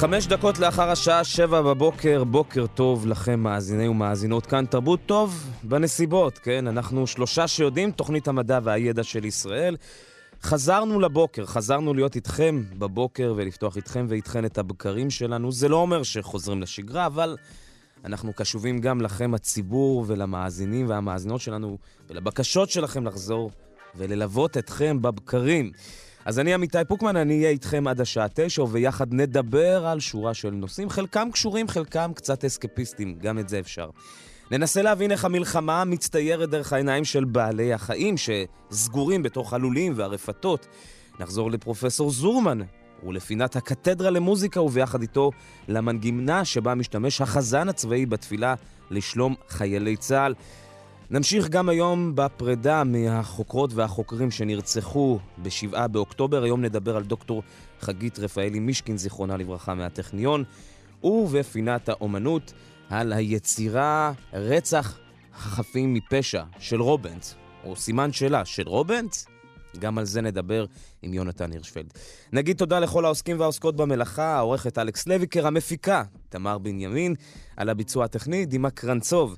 חמש דקות לאחר השעה שבע בבוקר, בוקר טוב לכם מאזיני ומאזינות כאן. תרבות טוב בנסיבות, כן? אנחנו שלושה שיודעים, תוכנית המדע והידע של ישראל. חזרנו לבוקר, חזרנו להיות איתכם בבוקר ולפתוח איתכם ואיתכן את הבקרים שלנו. זה לא אומר שחוזרים לשגרה, אבל אנחנו קשובים גם לכם, הציבור, ולמאזינים והמאזינות שלנו, ולבקשות שלכם לחזור וללוות אתכם בבקרים. אז אני עמיתי פוקמן, אני אהיה איתכם עד השעה תשע, וביחד נדבר על שורה של נושאים, חלקם קשורים, חלקם קצת אסקפיסטים, גם את זה אפשר. ננסה להבין איך המלחמה מצטיירת דרך העיניים של בעלי החיים שסגורים בתוך הלולים והרפתות. נחזור לפרופסור זורמן ולפינת הקתדרה למוזיקה, וביחד איתו למנגינה שבה משתמש החזן הצבאי בתפילה לשלום חיילי צה"ל. נמשיך גם היום בפרידה מהחוקרות והחוקרים שנרצחו ב-7 באוקטובר. היום נדבר על דוקטור חגית רפאלי מישקין, זיכרונה לברכה, מהטכניון, ובפינת האומנות על היצירה רצח החפים מפשע של רובנץ, או סימן שאלה של רובנץ? גם על זה נדבר עם יונתן הירשפלד. נגיד תודה לכל העוסקים והעוסקות במלאכה, העורכת אלכס לויקר, המפיקה תמר בנימין, על הביצוע הטכני דימה קרנצוב.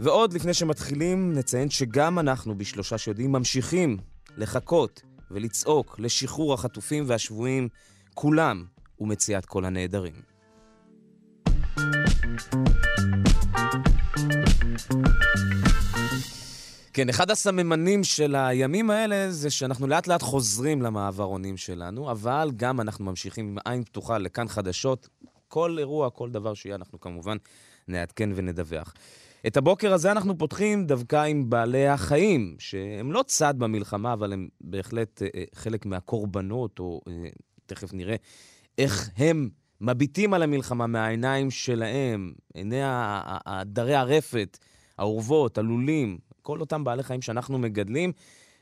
ועוד לפני שמתחילים, נציין שגם אנחנו בשלושה שיודעים ממשיכים לחכות ולצעוק לשחרור החטופים והשבויים, כולם, ומציאת כל הנעדרים. כן, אחד הסממנים של הימים האלה זה שאנחנו לאט לאט חוזרים למעברונים שלנו, אבל גם אנחנו ממשיכים עם עין פתוחה לכאן חדשות. כל אירוע, כל דבר שיהיה, אנחנו כמובן נעדכן ונדווח. את הבוקר הזה אנחנו פותחים דווקא עם בעלי החיים, שהם לא צד במלחמה, אבל הם בהחלט אה, אה, חלק מהקורבנות, או אה, תכף נראה איך הם מביטים על המלחמה מהעיניים שלהם, עיני עדרי הרפת, האורוות, הלולים, כל אותם בעלי חיים שאנחנו מגדלים.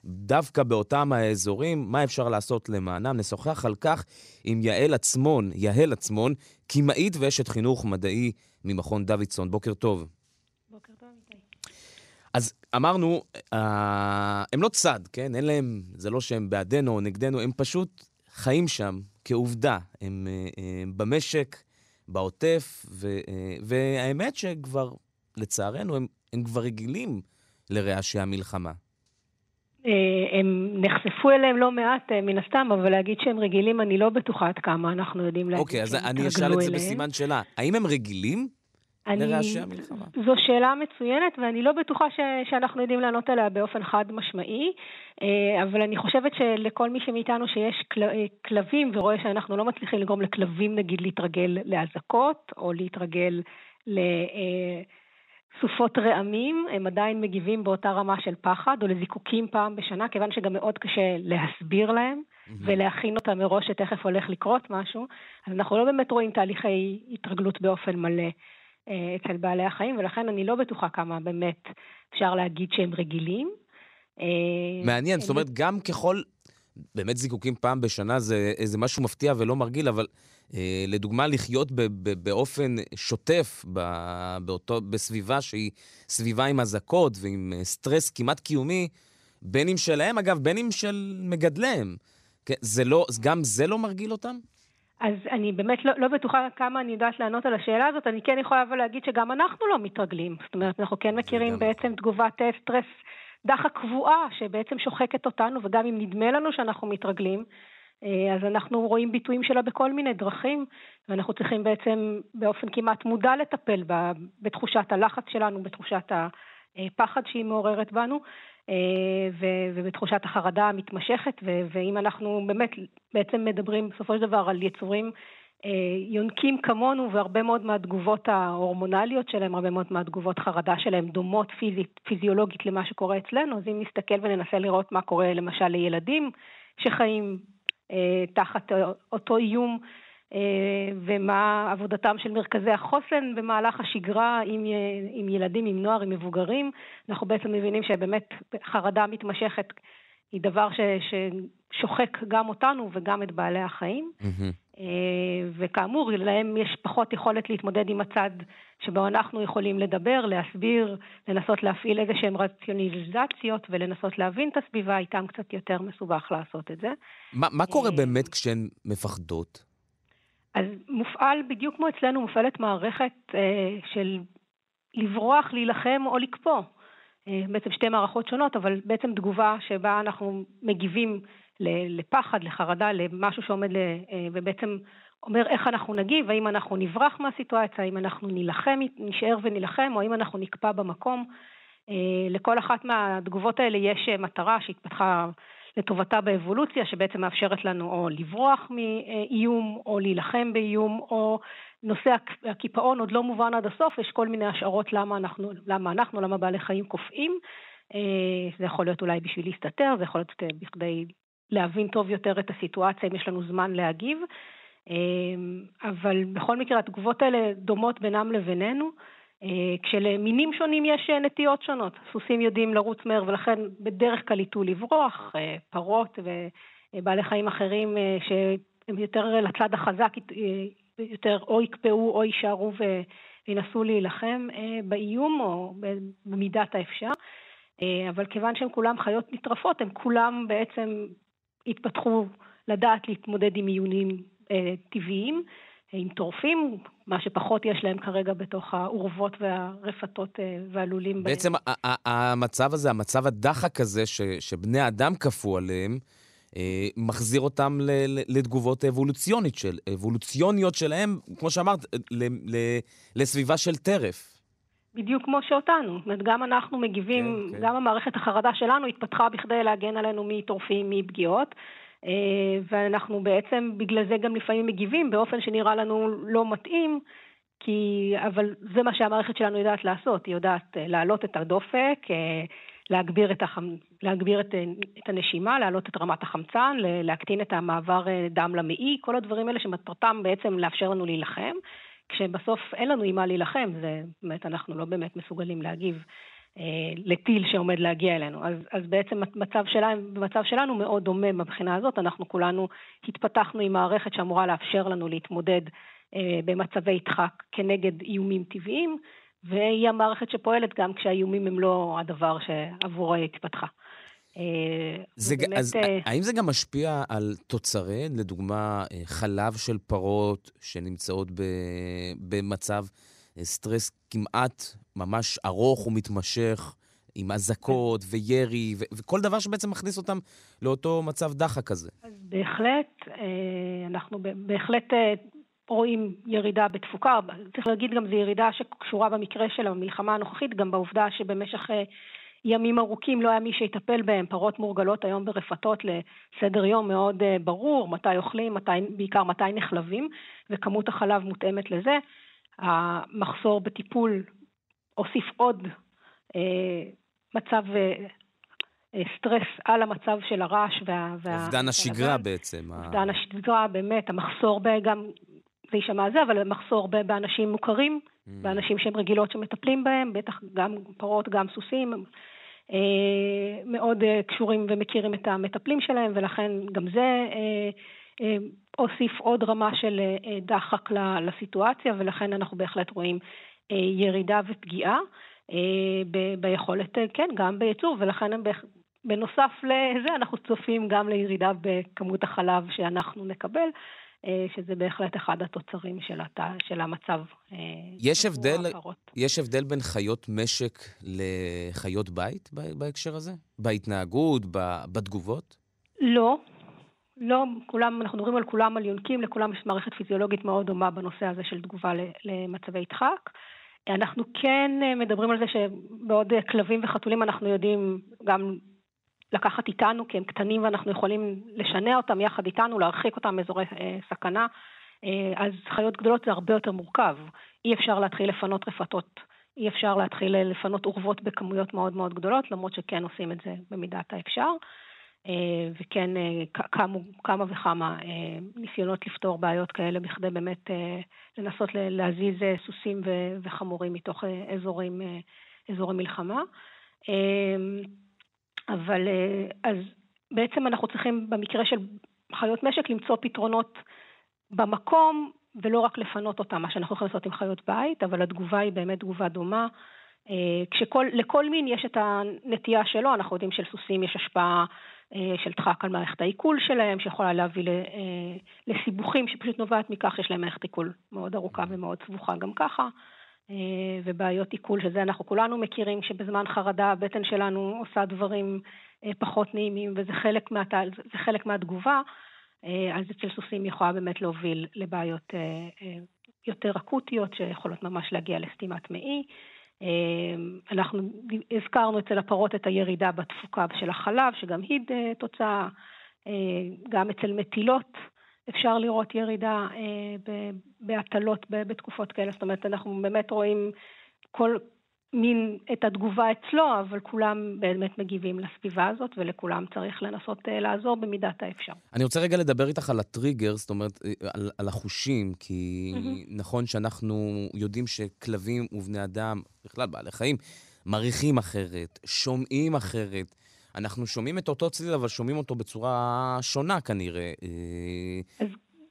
דווקא באותם האזורים, מה אפשר לעשות למענם? נשוחח על כך עם יעל עצמון, יהל עצמון, קמעית ואשת חינוך מדעי ממכון דוידסון. בוקר טוב. אז אמרנו, אה, הם לא צד, כן? אין להם, זה לא שהם בעדנו או נגדנו, הם פשוט חיים שם כעובדה. הם, אה, הם במשק, בעוטף, ו, אה, והאמת שכבר, לצערנו, הם, הם כבר רגילים לרעשי המלחמה. אה, הם נחשפו אליהם לא מעט, אה, מן הסתם, אבל להגיד שהם רגילים, אני לא בטוחה עד כמה אנחנו יודעים להגיד אוקיי, אז שהם אני אשאל התרגלו את זה אליהם. בסימן שאלה. האם הם רגילים אני- לרעשי המלחמה? זו שאלה מצוינת, ואני לא בטוחה ש, שאנחנו יודעים לענות עליה באופן חד משמעי, אה, אבל אני חושבת שלכל מי שמאיתנו שיש כל, אה, כלבים ורואה שאנחנו לא מצליחים לגרום לכלבים, נגיד, להתרגל לאזעקות, או להתרגל לסופות רעמים, הם עדיין מגיבים באותה רמה של פחד, או לזיקוקים פעם בשנה, כיוון שגם מאוד קשה להסביר להם. ולהכין אותם מראש שתכף הולך לקרות משהו, אז אנחנו לא באמת רואים תהליכי התרגלות באופן מלא אה, אצל בעלי החיים, ולכן אני לא בטוחה כמה באמת אפשר להגיד שהם רגילים. אה, מעניין, זאת אומרת, גם ככל... באמת זיקוקים פעם בשנה זה איזה משהו מפתיע ולא מרגיל, אבל אה, לדוגמה, לחיות ב- ב- באופן שוטף ב- באותו, בסביבה שהיא סביבה עם אזעקות ועם אה, סטרס כמעט קיומי, בין אם שלהם, אגב, בין אם של מגדליהם. כן, זה לא, גם זה לא מרגיל אותם? אז אני באמת לא, לא בטוחה כמה אני יודעת לענות על השאלה הזאת, אני כן יכולה אבל להגיד שגם אנחנו לא מתרגלים. זאת אומרת, אנחנו כן מכירים בעצם תגובת אה, סטרס דחק קבועה, שבעצם שוחקת אותנו, וגם אם נדמה לנו שאנחנו מתרגלים, אה, אז אנחנו רואים ביטויים שלה בכל מיני דרכים, ואנחנו צריכים בעצם באופן כמעט מודע לטפל בה, בתחושת הלחץ שלנו, בתחושת הפחד שהיא מעוררת בנו. אה, ו- ובתחושת החרדה המתמשכת, ו- ואם אנחנו באמת בעצם מדברים בסופו של דבר על יצורים אה, יונקים כמונו, והרבה מאוד מהתגובות ההורמונליות שלהם, הרבה מאוד מהתגובות חרדה שלהם דומות פיזית, פיזיולוגית למה שקורה אצלנו, אז אם נסתכל וננסה לראות מה קורה למשל לילדים שחיים אה, תחת אותו איום, ומה עבודתם של מרכזי החוסן במהלך השגרה עם, עם ילדים, עם נוער, עם מבוגרים. אנחנו בעצם מבינים שבאמת חרדה מתמשכת היא דבר ש, ששוחק גם אותנו וגם את בעלי החיים. Mm-hmm. וכאמור, להם יש פחות יכולת להתמודד עם הצד שבו אנחנו יכולים לדבר, להסביר, לנסות להפעיל איזה שהן רציונליזציות ולנסות להבין את הסביבה, איתם קצת יותר מסובך לעשות את זה. ما, מה קורה אה, באמת כשהן מפחדות? אז מופעל, בדיוק כמו אצלנו, מופעלת מערכת אה, של לברוח, להילחם או לקפוא. אה, בעצם שתי מערכות שונות, אבל בעצם תגובה שבה אנחנו מגיבים לפחד, לחרדה, למשהו שעומד, ל, אה, ובעצם אומר איך אנחנו נגיב, האם אנחנו נברח מהסיטואציה, האם אנחנו נילחם, נשאר ונילחם, או האם אנחנו נקפא במקום. אה, לכל אחת מהתגובות האלה יש מטרה שהתפתחה לטובתה באבולוציה, שבעצם מאפשרת לנו או לברוח מאיום, או להילחם באיום, או נושא הקיפאון עוד לא מובן עד הסוף, יש כל מיני השערות למה אנחנו, למה אנחנו, למה בעלי חיים קופאים. אה, זה יכול להיות אולי בשביל להסתתר, זה יכול להיות אה, בכדי להבין טוב יותר את הסיטואציה, אם יש לנו זמן להגיב. אה, אבל בכל מקרה, התגובות האלה דומות בינם לבינינו. כשלמינים שונים יש נטיות שונות. סוסים יודעים לרוץ מהר ולכן בדרך כלל ייטו לברוח, פרות ובעלי חיים אחרים שהם יותר לצד החזק יותר או יקפאו או יישארו וינסו להילחם אה, באיום או במידת האפשר. אה, אבל כיוון שהם כולם חיות נטרפות, הם כולם בעצם התפתחו לדעת להתמודד עם עיונים אה, טבעיים, עם טורפים, מה שפחות יש להם כרגע בתוך האורוות והרפתות והלולים. בעצם. המצב הזה, המצב הדחק הזה ש, שבני אדם כפו עליהם, אה, מחזיר אותם לתגובות אבולוציונית של, אבולוציוניות שלהם, כמו שאמרת, לסביבה של טרף. בדיוק כמו שאותנו. זאת אומרת, גם אנחנו מגיבים, כן, כן. גם המערכת החרדה שלנו התפתחה בכדי להגן עלינו מטורפים, מפגיעות. אה, ואנחנו בעצם בגלל זה גם לפעמים מגיבים באופן שנראה לנו לא מתאים, כי, אבל זה מה שהמערכת שלנו יודעת לעשות, היא יודעת אה, להעלות את הדופק, להגביר את, החמ... להגביר את, את הנשימה, להעלות את רמת החמצן, להקטין את המעבר אה, דם למעי, כל הדברים האלה שמטרתם בעצם לאפשר לנו להילחם, כשבסוף אין לנו עם מה להילחם, זה באמת, אנחנו לא באמת מסוגלים להגיב. אה, לטיל שעומד להגיע אלינו. אז, אז בעצם המצב שלנו, במצב שלנו מאוד דומה מבחינה הזאת, אנחנו כולנו התפתחנו עם מערכת שאמורה לאפשר לנו להתמודד אה, במצבי דחק כנגד איומים טבעיים. והיא המערכת שפועלת גם כשהאיומים הם לא הדבר שעבורו היא התפתחה. אה, זה, ובאמת, אז uh, האם זה גם משפיע על תוצרי, לדוגמה אה, חלב של פרות שנמצאות במצב סטרס כמעט ממש ארוך ומתמשך, עם אזעקות וירי ו- וכל דבר שבעצם מכניס אותם לאותו מצב דחק כזה? אז בהחלט, אנחנו בהחלט רואים ירידה בתפוקה, צריך להגיד גם זו ירידה שקשורה במקרה של המלחמה הנוכחית, גם בעובדה שבמשך אה, ימים ארוכים לא היה מי שיטפל בהם, פרות מורגלות היום ברפתות לסדר יום מאוד אה, ברור, מתי אוכלים, מתי, בעיקר מתי נחלבים, וכמות החלב מותאמת לזה. המחסור בטיפול הוסיף עוד אה, מצב אה, אה סטרס על המצב של הרעש וה... אובדן השגרה בעצם. אובדן השגרה, באמת, המחסור גם זה יישמע זה, אבל מחסור באנשים מוכרים, mm. באנשים שהם רגילות שמטפלים בהם, בטח גם פרות, גם סוסים, מאוד קשורים ומכירים את המטפלים שלהם, ולכן גם זה הוסיף עוד רמה של דחק לסיטואציה, ולכן אנחנו בהחלט רואים ירידה ופגיעה אה, ביכולת, אה, כן, גם בייצור, ולכן הם. בנוסף לזה, אנחנו צופים גם לירידה בכמות החלב שאנחנו נקבל. אה, שזה בהחלט אחד התוצרים של, הת... של המצב. אה, יש הבדל, יש הבדל בין חיות משק לחיות בית בהקשר הזה? בהתנהגות, בתגובות? לא. לא, כולם, אנחנו מדברים על כולם על יונקים, לכולם יש מערכת פיזיולוגית מאוד דומה בנושא הזה של תגובה למצבי דחק. אנחנו כן אה, מדברים על זה שבעוד כלבים וחתולים אנחנו יודעים גם לקחת איתנו, כי הם קטנים ואנחנו יכולים לשנע אותם יחד איתנו, להרחיק אותם מאזורי אה, סכנה. אה, אז חיות גדולות זה הרבה יותר מורכב. אי אפשר להתחיל לפנות רפתות, אי אפשר להתחיל לפנות אורוות בכמויות מאוד מאוד גדולות, למרות שכן עושים את זה במידת האפשר. וכן קמו כמה וכמה ניסיונות לפתור בעיות כאלה בכדי באמת לנסות להזיז סוסים וחמורים מתוך אזורים, אזורי מלחמה. אבל אז בעצם אנחנו צריכים במקרה של חיות משק למצוא פתרונות במקום ולא רק לפנות אותם, מה שאנחנו יכולים לעשות עם חיות בית, אבל התגובה היא באמת תגובה דומה. כשלכל מין יש את הנטייה שלו, אנחנו יודעים שלסוסים יש השפעה של דחק על מערכת העיכול שלהם, שיכולה להביא לסיבוכים שפשוט נובעת מכך שיש להם מערכת עיכול מאוד ארוכה ומאוד סבוכה גם ככה. ובעיות עיכול, שזה אנחנו כולנו מכירים, שבזמן חרדה הבטן שלנו עושה דברים פחות נעימים, וזה חלק, מה, חלק מהתגובה, אז אצל סוסים יכולה באמת להוביל לבעיות יותר אקוטיות, שיכולות ממש להגיע לסתימת מעי. אנחנו הזכרנו אצל הפרות את הירידה בתפוקה של החלב, שגם היא תוצאה, גם אצל מטילות אפשר לראות ירידה בהטלות בתקופות כאלה, זאת אומרת, אנחנו באמת רואים כל מין את התגובה אצלו, אבל כולם באמת מגיבים לסביבה הזאת, ולכולם צריך לנסות לעזור במידת האפשר. אני רוצה רגע לדבר איתך על הטריגר, זאת אומרת, על, על החושים, כי mm-hmm. נכון שאנחנו יודעים שכלבים ובני אדם, בכלל בעלי חיים, מריחים אחרת, שומעים אחרת. אנחנו שומעים את אותו צליל, אבל שומעים אותו בצורה שונה כנראה. אז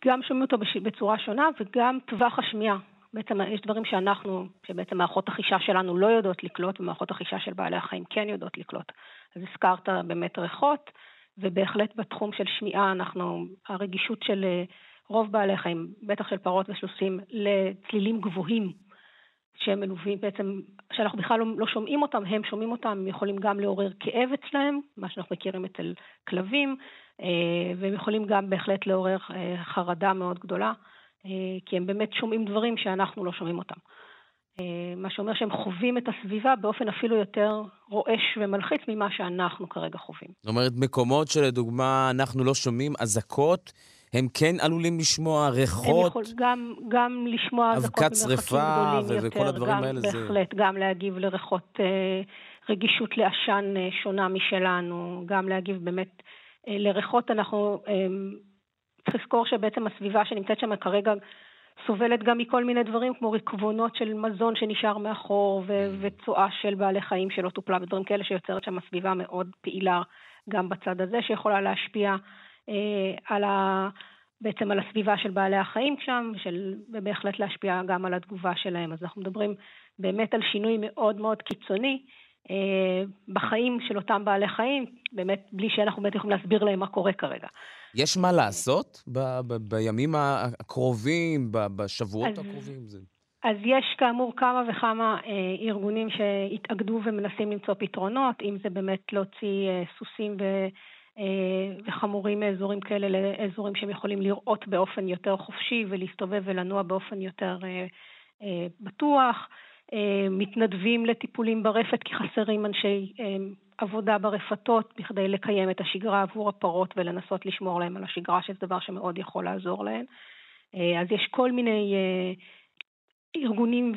גם שומעים אותו בצורה שונה, וגם טווח השמיעה. בעצם יש דברים שאנחנו, שבעצם מערכות החישה שלנו לא יודעות לקלוט, ומערכות החישה של בעלי החיים כן יודעות לקלוט. אז הזכרת באמת ריחות, ובהחלט בתחום של שמיעה, אנחנו, הרגישות של אה, רוב בעלי החיים, בטח של פרות וסוסים, לצלילים גבוהים, שהם מלווים בעצם, שאנחנו בכלל לא, לא שומעים אותם, הם שומעים אותם, הם יכולים גם לעורר כאב אצלהם, מה שאנחנו מכירים אצל כלבים, אה, והם יכולים גם בהחלט לעורר אה, חרדה מאוד גדולה. אה, כי הם באמת שומעים דברים שאנחנו לא שומעים אותם. אה, מה שאומר שהם חווים את הסביבה באופן אפילו יותר רועש ומלחיץ ממה שאנחנו כרגע חווים. זאת אומרת, מקומות שלדוגמה אנחנו לא שומעים אזעקות, הם כן עלולים לשמוע ריחות? יכול, גם, גם לשמוע אזעקות ממרחקים גדולים יותר. וכל הדברים גם, האלה בהחלט, זה... בהחלט, גם להגיב לריחות, אה, רגישות לעשן שונה משלנו, גם להגיב באמת לריחות, אנחנו... צריך לזכור שבעצם הסביבה שנמצאת שם כרגע סובלת גם מכל מיני דברים, כמו רקבונות של מזון שנשאר מאחור, ו- mm. וצואה של בעלי חיים שלא טופלה, ודברים כאלה שיוצרת שם סביבה מאוד פעילה גם בצד הזה, שיכולה להשפיע אה, על ה... בעצם על הסביבה של בעלי החיים שם, של, ובהחלט להשפיע גם על התגובה שלהם. אז אנחנו מדברים באמת על שינוי מאוד מאוד קיצוני אה, בחיים של אותם בעלי חיים, באמת בלי שאנחנו באמת יכולים להסביר להם מה קורה כרגע. יש מה לעשות ב- ב- בימים הקרובים, ב- בשבועות אז, הקרובים? זה... אז יש כאמור כמה וכמה אה, ארגונים שהתאגדו ומנסים למצוא פתרונות, אם זה באמת להוציא אה, סוסים ו... אה, וחמורים מאזורים כאלה לאזורים שהם יכולים לראות באופן יותר חופשי ולהסתובב ולנוע באופן יותר אה, אה, בטוח. אה, מתנדבים לטיפולים ברפת כי חסרים אנשי אה, עבודה ברפתות בכדי לקיים את השגרה עבור הפרות ולנסות לשמור להם על השגרה, שזה דבר שמאוד יכול לעזור להן. אה, אז יש כל מיני ארגונים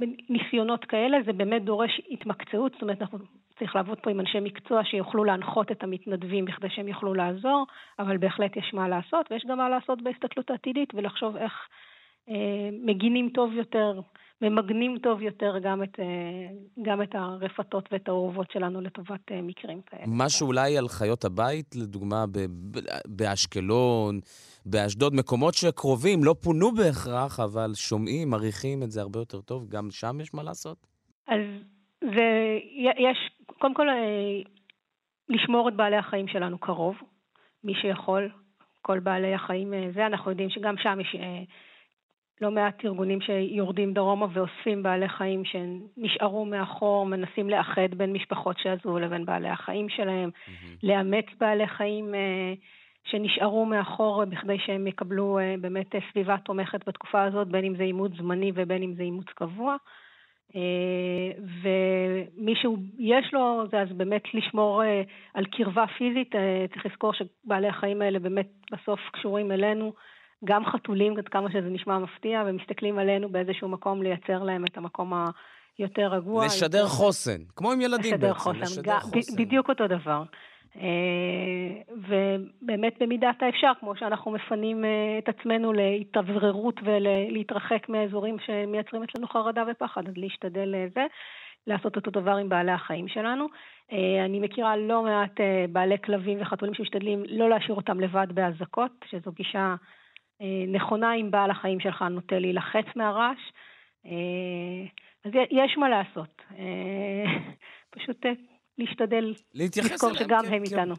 וניסיונות כאלה, זה באמת דורש התמקצעות, זאת אומרת, אנחנו צריך לעבוד פה עם אנשי מקצוע שיוכלו להנחות את המתנדבים בכדי שהם יוכלו לעזור, אבל בהחלט יש מה לעשות, ויש גם מה לעשות בהסתכלות עתידית ולחשוב איך מגינים טוב יותר, ממגנים טוב יותר גם את, אה, גם את הרפתות ואת האורוות שלנו לטובת אה, מקרים כאלה. משהו אולי על חיות הבית, לדוגמה באשקלון, באשדוד, מקומות שקרובים, לא פונו בהכרח, אבל שומעים, מריחים את זה הרבה יותר טוב, גם שם יש מה לעשות? אז זה, יש, קודם כל, לשמור את בעלי החיים שלנו קרוב, מי שיכול, כל בעלי החיים, זה, אנחנו יודעים שגם שם יש לא מעט ארגונים שיורדים דרומה ואוספים בעלי חיים שנשארו מאחור, מנסים לאחד בין משפחות שעזבו לבין בעלי החיים שלהם, mm-hmm. לאמץ בעלי חיים אה, שנשארו מאחור בכדי שהם יקבלו אה, באמת סביבה תומכת בתקופה הזאת, בין אם זה אימוץ זמני ובין אם זה אימוץ קבוע. אה, ומי שיש לו, זה אז באמת לשמור על קרבה פיזית, צריך לזכור שבעלי החיים האלה באמת בסוף קשורים אלינו. גם חתולים, עד כמה שזה נשמע מפתיע, ומסתכלים עלינו באיזשהו מקום לייצר להם את המקום יותר רגוע. לשדר יותר... חוסן, כמו עם ילדים לשדר בעצם. חוסן, לשדר גם, חוסן. בדיוק אותו דבר. אה, ובאמת במידת האפשר, כמו שאנחנו מפנים אה, את עצמנו להתאווררות ולהתרחק מאזורים שמייצרים אצלנו חרדה ופחד, אז להשתדל לזה, לעשות אותו דבר עם בעלי החיים שלנו. אה, אני מכירה לא מעט בעלי כלבים וחתולים שמשתדלים לא להשאיר אותם לבד באזעקות, שזו גישה נכונה אם בעל החיים שלך נוטה להילחץ מהרעש. אז יש מה לעשות. פשוט להשתדל לזכור שגם הם איתנו.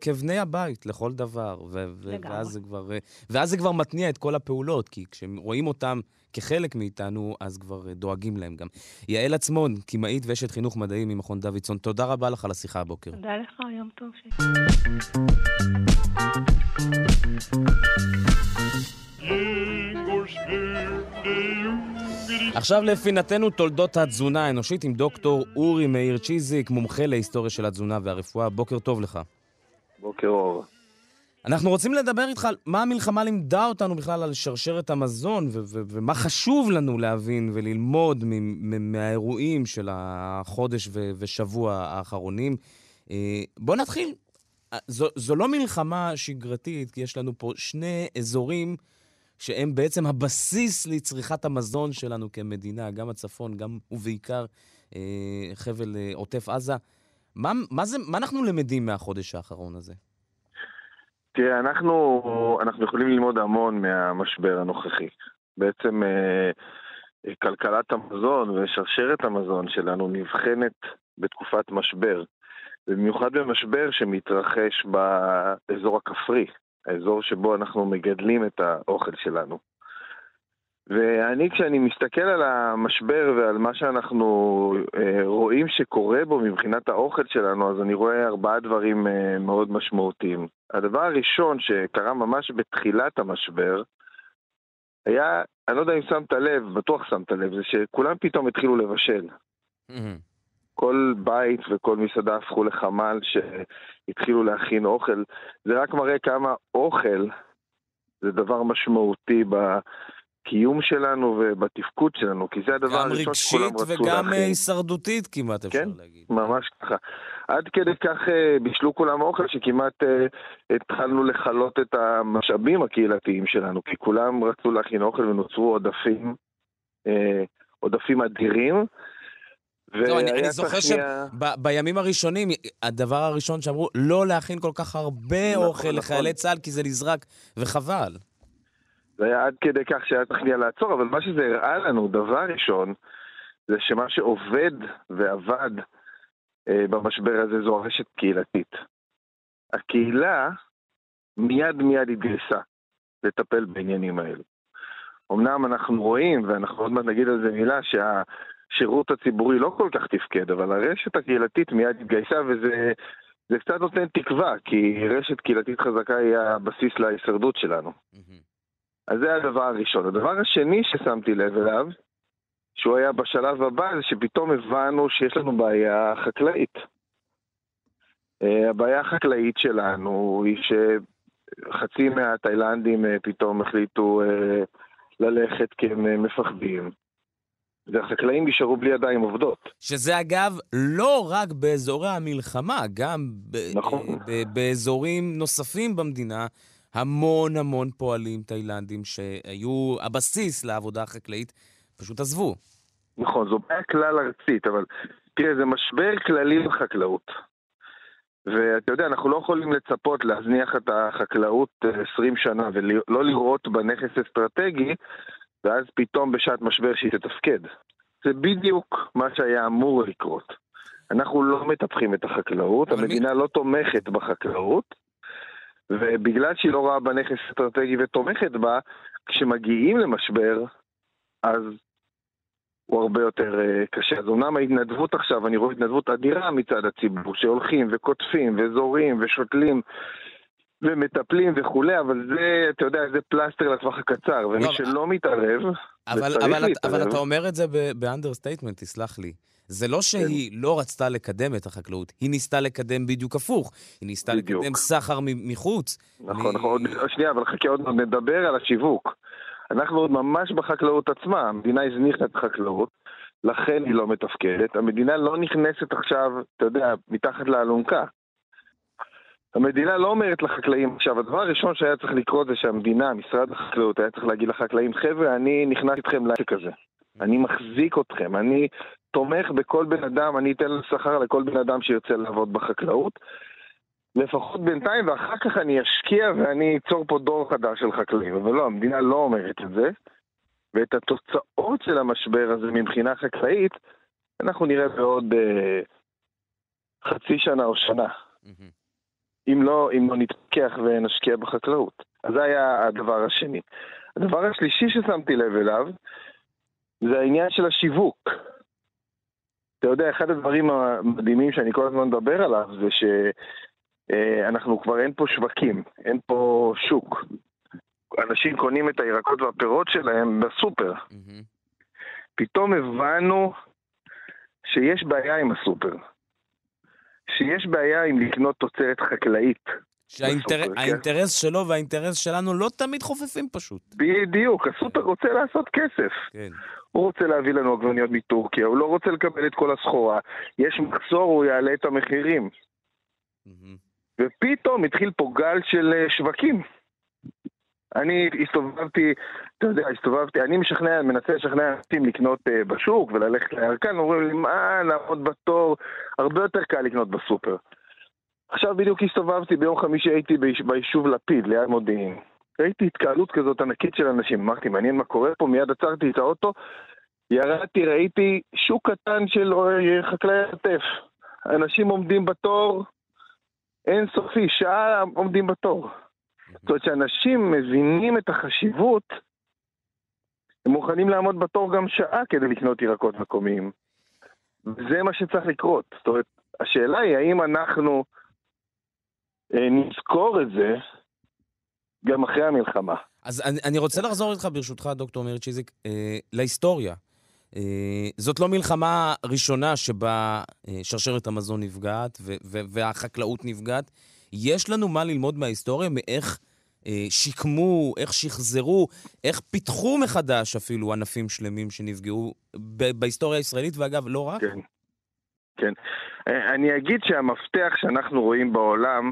כבני הבית לכל דבר, ו- ו- ואז, זה כבר, ואז זה כבר מתניע את כל הפעולות, כי כשרואים אותם כחלק מאיתנו, אז כבר דואגים להם גם. יעל עצמון, קמעית ואשת חינוך מדעי ממכון דוידסון, תודה רבה לך על השיחה הבוקר. תודה לך, יום טוב. עכשיו לפינתנו תולדות התזונה האנושית עם דוקטור אורי מאיר צ'יזיק, מומחה להיסטוריה של התזונה והרפואה. בוקר טוב לך. בוקר אור. אנחנו רוצים לדבר איתך על מה המלחמה לימדה אותנו בכלל על שרשרת המזון, ומה חשוב לנו להבין וללמוד מהאירועים של החודש ושבוע האחרונים. אה, בוא נתחיל. אה, זו, זו לא מלחמה שגרתית, כי יש לנו פה שני אזורים שהם בעצם הבסיס לצריכת המזון שלנו כמדינה, גם הצפון, גם ובעיקר אה, חבל עוטף עזה. מה, מה, זה, מה אנחנו למדים מהחודש האחרון הזה? תראה, אנחנו, אנחנו יכולים ללמוד המון מהמשבר הנוכחי. בעצם אה, כלכלת המזון ושרשרת המזון שלנו נבחנת בתקופת משבר. במיוחד במשבר שמתרחש באזור הכפרי, האזור שבו אנחנו מגדלים את האוכל שלנו. ואני, כשאני מסתכל על המשבר ועל מה שאנחנו אה, רואים שקורה בו מבחינת האוכל שלנו, אז אני רואה ארבעה דברים אה, מאוד משמעותיים. הדבר הראשון שקרה ממש בתחילת המשבר, היה, אני לא יודע אם שמת לב, בטוח שמת לב, זה שכולם פתאום התחילו לבשל. כל בית וכל מסעדה הפכו לחמ"ל שהתחילו להכין אוכל. זה רק מראה כמה אוכל זה דבר משמעותי בקיום שלנו ובתפקוד שלנו, כי זה הדבר הראשון שכולם רצו להכין. גם רגשית וגם הישרדותית כמעט, אפשר כן? להגיד. ממש ככה. עד כדי כך בישלו כולם אוכל שכמעט התחלנו לכלות את המשאבים הקהילתיים שלנו, כי כולם רצו להכין אוכל ונוצרו עודפים, עודפים אדירים. לא, אני, אני זוכר שבימים הראשונים, הדבר הראשון שאמרו, לא להכין כל כך הרבה נכון, אוכל נכון. לחיילי צה"ל, כי זה נזרק, וחבל. זה היה עד כדי כך שהיה צריך לעצור, אבל מה שזה הראה לנו, דבר ראשון, זה שמה שעובד ועבד אה, במשבר הזה זו הרשת קהילתית. הקהילה מיד מיד התגייסה לטפל בעניינים האלו. אמנם אנחנו רואים, ואנחנו עוד מעט נגיד על זה מילה, שה... השירות הציבורי לא כל כך תפקד, אבל הרשת הקהילתית מיד התגייסה וזה זה קצת נותן תקווה, כי רשת קהילתית חזקה היא הבסיס להישרדות שלנו. Mm-hmm. אז זה הדבר הראשון. הדבר השני ששמתי לב אליו, שהוא היה בשלב הבא, זה שפתאום הבנו שיש לנו בעיה חקלאית. Uh, הבעיה החקלאית שלנו היא שחצי מהתאילנדים uh, פתאום החליטו uh, ללכת כי הם מפחדים. והחקלאים נשארו בלי ידיים עובדות. שזה אגב לא רק באזורי המלחמה, גם נכון. באזורים נוספים במדינה, המון המון פועלים תאילנדים שהיו הבסיס לעבודה החקלאית, פשוט עזבו. נכון, זו בעיה כלל ארצית, אבל תראה, זה משבר כללי בחקלאות. ואתה יודע, אנחנו לא יכולים לצפות להזניח את החקלאות 20 שנה ולא לראות בה נכס אסטרטגי ואז פתאום בשעת משבר שהיא תתפקד. זה בדיוק מה שהיה אמור לקרות. אנחנו לא מטפחים את החקלאות, המדינה מי... לא תומכת בחקלאות, ובגלל שהיא לא רואה בה נכס אסטרטגי ותומכת בה, כשמגיעים למשבר, אז הוא הרבה יותר אה, קשה. אז אומנם ההתנדבות עכשיו, אני רואה התנדבות אדירה מצד הציבור, שהולכים וקוטפים וזורעים ושותלים ומטפלים וכולי, אבל זה, אתה יודע, זה פלסטר לטווח הקצר, ומי לא, שלא מתערב, אבל, אבל, להתערב. אבל אתה אומר את זה ב understatement, תסלח לי. זה לא שהיא כן. לא רצתה לקדם את החקלאות, היא ניסתה לקדם בדיוק הפוך. היא ניסתה בדיוק. לקדם סחר מחוץ. נכון, מ... נכון, עוד, שנייה, אבל חכה עוד נדבר על השיווק. אנחנו עוד ממש בחקלאות עצמה, המדינה הזניחה את החקלאות, לכן היא לא מתפקדת. המדינה לא נכנסת עכשיו, אתה יודע, מתחת לאלונקה. המדינה לא אומרת לחקלאים, עכשיו הדבר הראשון שהיה צריך לקרות זה שהמדינה, משרד החקלאות, היה צריך להגיד לחקלאים, חבר'ה, אני נכנס איתכם לעסק הזה. אני מחזיק אתכם, אני תומך בכל בן אדם, אני אתן שכר לכל בן אדם שירצה לעבוד בחקלאות. לפחות בינתיים, ואחר כך אני אשקיע ואני אצור פה דור חדש של חקלאים. אבל לא, המדינה לא אומרת את זה. ואת התוצאות של המשבר הזה מבחינה חקלאית, אנחנו נראה בעוד אה, חצי שנה או שנה. Mm-hmm. אם לא, אם לא נתפכח ונשקיע בחקלאות. אז זה היה הדבר השני. הדבר השלישי ששמתי לב אליו, זה העניין של השיווק. אתה יודע, אחד הדברים המדהימים שאני כל הזמן מדבר עליו זה שאנחנו כבר אין פה שווקים, אין פה שוק. אנשים קונים את הירקות והפירות שלהם בסופר. Mm-hmm. פתאום הבנו שיש בעיה עם הסופר. שיש בעיה עם לקנות תוצרת חקלאית. שהאינטרס כן? שלו והאינטרס שלנו לא תמיד חופפים פשוט. בדיוק, הסופר רוצה לעשות כסף. כן. הוא רוצה להביא לנו עגבניות מטורקיה, הוא לא רוצה לקבל את כל הסחורה. יש מחסור, הוא יעלה את המחירים. Mm-hmm. ופתאום התחיל פה גל של אה, שווקים. אני הסתובבתי, אתה יודע, הסתובבתי, אני משכנע, מנסה לשכנע אנשים לקנות uh, בשוק וללכת לירקן, אומרים לי, מה, לעמוד בתור, הרבה יותר קל לקנות בסופר. עכשיו בדיוק הסתובבתי, ביום חמישי הייתי ביישוב לפיד, ליד מודיעין. ראיתי התקהלות כזאת ענקית של אנשים, אמרתי, מעניין מה קורה פה, מיד עצרתי את האוטו, ירדתי, ראיתי שוק קטן של אה, חקלאי עטף. אנשים עומדים בתור, אין סופי, שעה עומדים בתור. זאת אומרת שאנשים מבינים את החשיבות, הם מוכנים לעמוד בתור גם שעה כדי לקנות ירקות מקומיים. וזה מה שצריך לקרות. זאת אומרת, השאלה היא האם אנחנו אה, נזכור את זה גם אחרי המלחמה. אז אני, אני רוצה לחזור איתך, ברשותך, דוקטור מאיר צ'יזיק, אה, להיסטוריה. אה, זאת לא מלחמה ראשונה שבה אה, שרשרת המזון נפגעת ו- ו- והחקלאות נפגעת. יש לנו מה ללמוד מההיסטוריה, מאיך אה, שיקמו, איך שחזרו, איך פיתחו מחדש אפילו ענפים שלמים שנפגעו בהיסטוריה הישראלית, ואגב, לא רק. כן, כן. אה, אני אגיד שהמפתח שאנחנו רואים בעולם,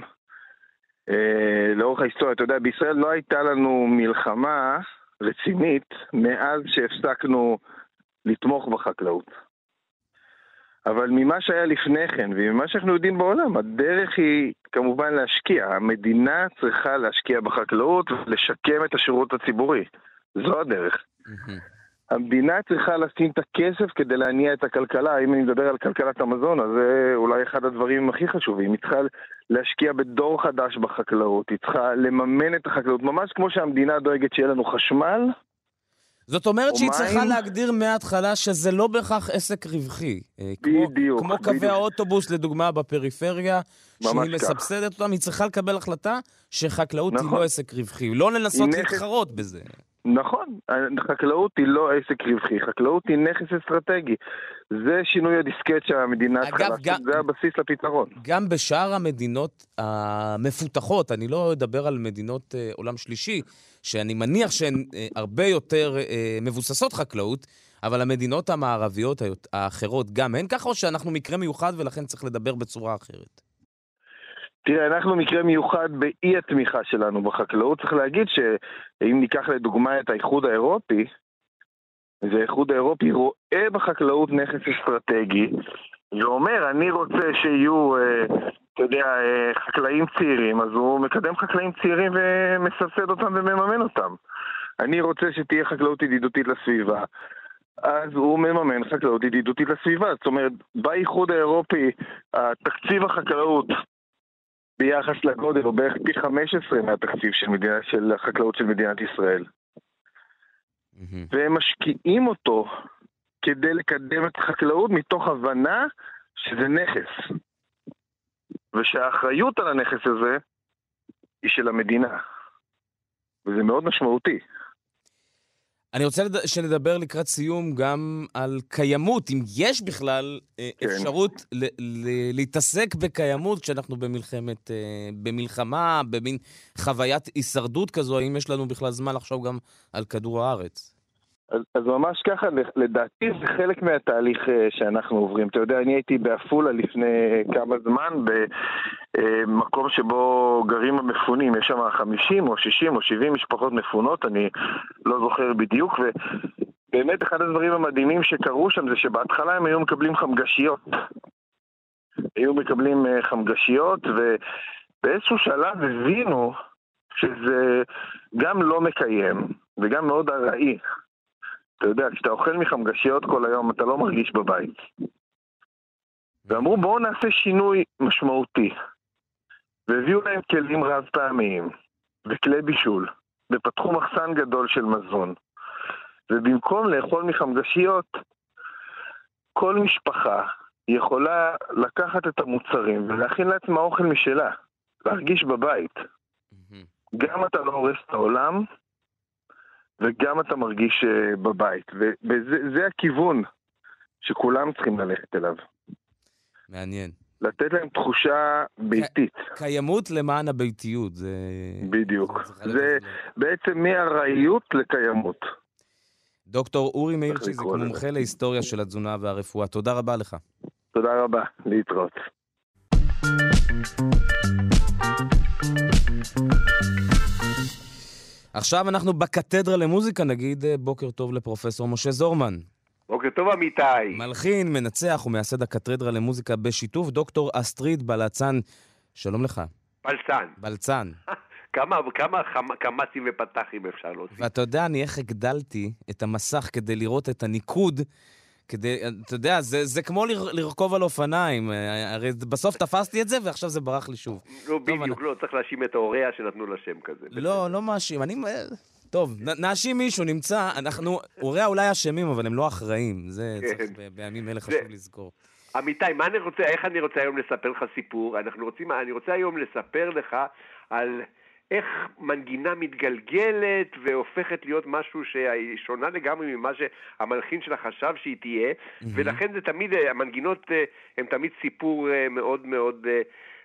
לאורך ההיסטוריה, אתה יודע, בישראל לא הייתה לנו מלחמה רצינית מאז שהפסקנו לתמוך בחקלאות. אבל ממה שהיה לפני כן, וממה שאנחנו יודעים בעולם, הדרך היא כמובן להשקיע. המדינה צריכה להשקיע בחקלאות ולשקם את השירות הציבורי. זו הדרך. המדינה צריכה לשים את הכסף כדי להניע את הכלכלה. אם אני מדבר על כלכלת המזון, אז זה אולי אחד הדברים הכי חשובים. היא צריכה להשקיע בדור חדש בחקלאות, היא צריכה לממן את החקלאות, ממש כמו שהמדינה דואגת שיהיה לנו חשמל, זאת אומרת שהיא צריכה להגדיר מההתחלה שזה לא בהכרח עסק רווחי. אה, בדיוק. כמו, כמו קווי האוטובוס, לדוגמה, בפריפריה, שהיא מסבסדת אותם, היא צריכה לקבל החלטה שחקלאות נכון. היא לא עסק רווחי. לא לנסות להתחרות בזה. נכון, חקלאות היא לא עסק רווחי, חקלאות היא נכס אסטרטגי. זה שינוי הדיסקט שהמדינה צריכה לעשות, זה הבסיס לפתרון. גם בשאר המדינות המפותחות, אני לא אדבר על מדינות אה, עולם שלישי, שאני מניח שהן אה, הרבה יותר אה, מבוססות חקלאות, אבל המדינות המערביות האחרות גם הן ככה, או שאנחנו מקרה מיוחד ולכן צריך לדבר בצורה אחרת? תראה, אנחנו מקרה מיוחד באי התמיכה שלנו בחקלאות. צריך להגיד שאם ניקח לדוגמה את האיחוד האירופי, והאיחוד האירופי רואה בחקלאות נכס אסטרטגי, ואומר, אני רוצה שיהיו, אה, אתה יודע, אה, חקלאים צעירים, אז הוא מקדם חקלאים צעירים ומסבסד אותם ומממן אותם. אני רוצה שתהיה חקלאות ידידותית לסביבה. אז הוא מממן חקלאות ידידותית לסביבה. זאת אומרת, באיחוד האירופי, תקציב החקלאות ביחס לגודל הוא בערך פי 15 מהתקציב של, מדינה, של החקלאות של מדינת ישראל. Mm-hmm. והם משקיעים אותו כדי לקדם את החקלאות מתוך הבנה שזה נכס. ושהאחריות על הנכס הזה היא של המדינה. וזה מאוד משמעותי. אני רוצה שנדבר לקראת סיום גם על קיימות, אם יש בכלל אה, כן. אפשרות להתעסק בקיימות כשאנחנו במלחמת, אה, במלחמה, במין חוויית הישרדות כזו, האם יש לנו בכלל זמן לחשוב גם על כדור הארץ? אז, אז ממש ככה, לדעתי זה חלק מהתהליך אה, שאנחנו עוברים. אתה יודע, אני הייתי בעפולה לפני כמה זמן, במקום שבו גרים המפונים, יש שם 50 או 60 או 70 משפחות מפונות, אני לא זוכר בדיוק, ובאמת אחד הדברים המדהימים שקרו שם זה שבהתחלה הם היו מקבלים חמגשיות. היו מקבלים אה, חמגשיות, ובאיזשהו שלב הבינו שזה גם לא מקיים וגם מאוד ארעי. אתה יודע, כשאתה אוכל מחמגשיות כל היום, אתה לא מרגיש בבית. ואמרו, בואו נעשה שינוי משמעותי. והביאו להם כלים רב פעמיים, וכלי בישול, ופתחו מחסן גדול של מזון. ובמקום לאכול מחמגשיות, כל משפחה יכולה לקחת את המוצרים ולהכין לעצמה אוכל משלה, להרגיש בבית. גם אתה לא הורס את העולם, וגם אתה מרגיש אה, בבית. וזה הכיוון שכולם צריכים ללכת אליו. מעניין. לתת להם תחושה ביתית. קיימות למען הביתיות, זה... בדיוק. זה, בעצם מארעיות לקיימות. דוקטור אורי מאירצ'יזיק, מומחה להיסטוריה של התזונה והרפואה. תודה רבה לך. תודה רבה, להתראות. עכשיו אנחנו בקתדרה למוזיקה, נגיד אה, בוקר טוב לפרופסור משה זורמן. בוקר טוב, אמיתי. מלחין, מנצח ומייסד הקתדרה למוזיקה בשיתוף דוקטור אסטריד בלצן. שלום לך. בלצן. בלצן. כמה, כמה קמצים ופתחים אפשר להוסיף. ואתה יודע, אני איך הגדלתי את המסך כדי לראות את הניקוד כדי, אתה יודע, זה, זה כמו לרכוב על אופניים. אה, הרי בסוף תפסתי את זה, ועכשיו זה ברח לי שוב. לא, בדיוק, אני... לא, צריך להאשים את ההוריה שנתנו לה שם כזה. לא, לא מאשים. אני... טוב, נאשים מישהו, נמצא, אנחנו, הוריה אולי אשמים, אבל הם לא אחראים. זה כן. צריך בימים אלה חשוב לזכור. אמיתי, מה אני רוצה, איך אני רוצה היום לספר לך סיפור? אנחנו רוצים, אני רוצה היום לספר לך על... איך מנגינה מתגלגלת והופכת להיות משהו שהיא שונה לגמרי ממה שהמלחין שלה חשב שהיא תהיה, mm-hmm. ולכן זה תמיד, המנגינות אה, הן תמיד סיפור אה, מאוד מאוד אה,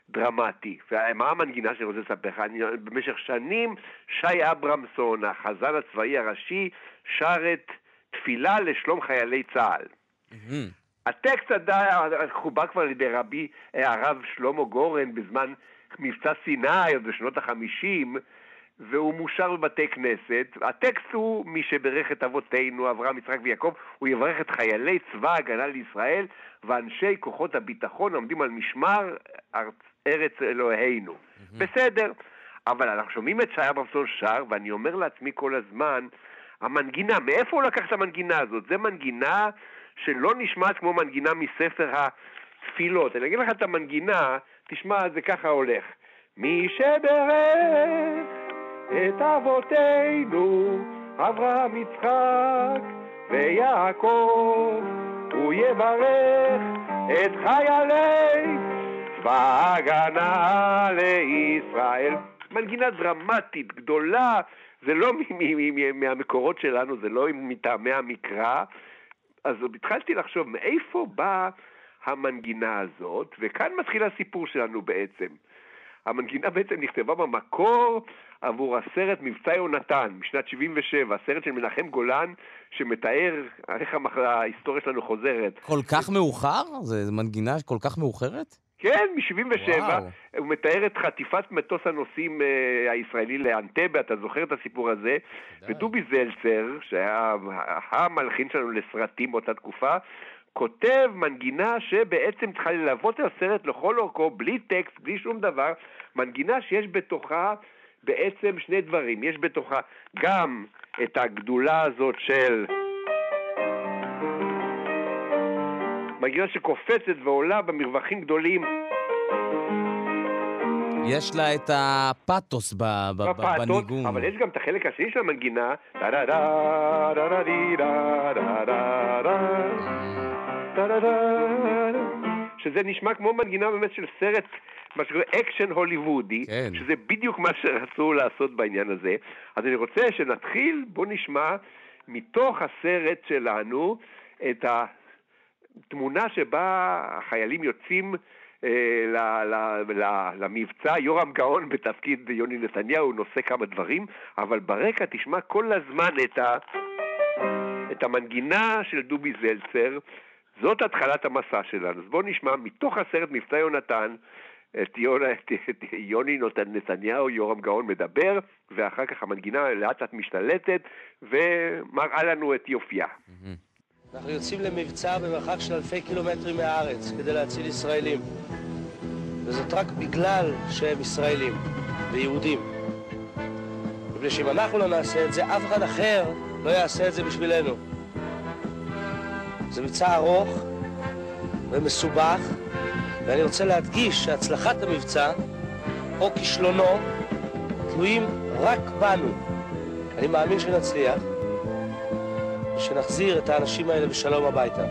דרמטי. ומה המנגינה שאני רוצה לספר לך? במשך שנים שי אברמסון, החזן הצבאי הראשי, שר את תפילה לשלום חיילי צה"ל. Mm-hmm. הטקסט עדיין חובר כבר על ידי רבי הרב שלמה גורן בזמן מבצע סיני עוד בשנות החמישים, והוא מושר בבתי כנסת. הטקסט הוא מי שברך את אבותינו, אברהם, יצחק ויעקב, הוא יברך את חיילי צבא ההגנה לישראל ואנשי כוחות הביטחון העומדים על משמר ארץ, ארץ אלוהינו. Mm-hmm. בסדר, אבל אנחנו שומעים את שי אברמסון שר, ואני אומר לעצמי כל הזמן, המנגינה, מאיפה הוא לקח את המנגינה הזאת? זה מנגינה שלא נשמעת כמו מנגינה מספר התפילות. אני אגיד לך את המנגינה תשמע, זה ככה הולך. מי שברך את אבותינו, אברהם, יצחק ויעקב, הוא יברך את חיילי צבא הגנה לישראל. מנגינה דרמטית, גדולה, זה לא מהמקורות שלנו, זה לא מטעמי המקרא. אז התחלתי לחשוב, מאיפה בא המנגינה הזאת, וכאן מתחיל הסיפור שלנו בעצם. המנגינה בעצם נכתבה במקור עבור הסרט מבצע יונתן משנת 77, הסרט של מנחם גולן שמתאר איך ההיסטוריה שלנו חוזרת. כל כך מאוחר? זו מנגינה כל כך מאוחרת? כן, מ-77. הוא מתאר את חטיפת מטוס הנוסעים uh, הישראלי לאנטבה, אתה זוכר את הסיפור הזה? ודובי זלצר, שהיה המלחין שלנו לסרטים באותה תקופה, כותב מנגינה שבעצם צריכה ללוות את הסרט לכל אורכו, בלי טקסט, בלי שום דבר, מנגינה שיש בתוכה בעצם שני דברים. יש בתוכה גם את הגדולה הזאת של... מנגינה שקופצת ועולה במרווחים גדולים. יש לה את הפאתוס בניגון. אבל יש גם את החלק השני של המנגינה. שזה נשמע כמו מנגינה באמת של סרט, מה שקורה אקשן הוליוודי, כן. שזה בדיוק מה שרצו לעשות בעניין הזה. אז אני רוצה שנתחיל, בואו נשמע מתוך הסרט שלנו את התמונה שבה החיילים יוצאים אה, למבצע, יורם גאון בתפקיד יוני נתניהו נושא כמה דברים, אבל ברקע תשמע כל הזמן את ה... את המנגינה של דובי זלצר, זאת התחלת המסע שלנו. אז בואו נשמע מתוך הסרט מבצע יונתן, את, יונה, את, את יוני נתניהו, יורם גאון מדבר, ואחר כך המנגינה לאט לאט משתלטת ומראה לנו את יופייה. אנחנו יוצאים למבצע במרחק של אלפי קילומטרים מהארץ כדי להציל ישראלים. וזאת רק בגלל שהם ישראלים ויהודים. מפני שאם אנחנו לא נעשה את זה, אף אחד אחר לא יעשה את זה בשבילנו. זה מבצע ארוך ומסובך, ואני רוצה להדגיש שהצלחת המבצע, או כישלונו, תלויים רק בנו. אני מאמין שנצליח, ושנחזיר את האנשים האלה בשלום הביתה.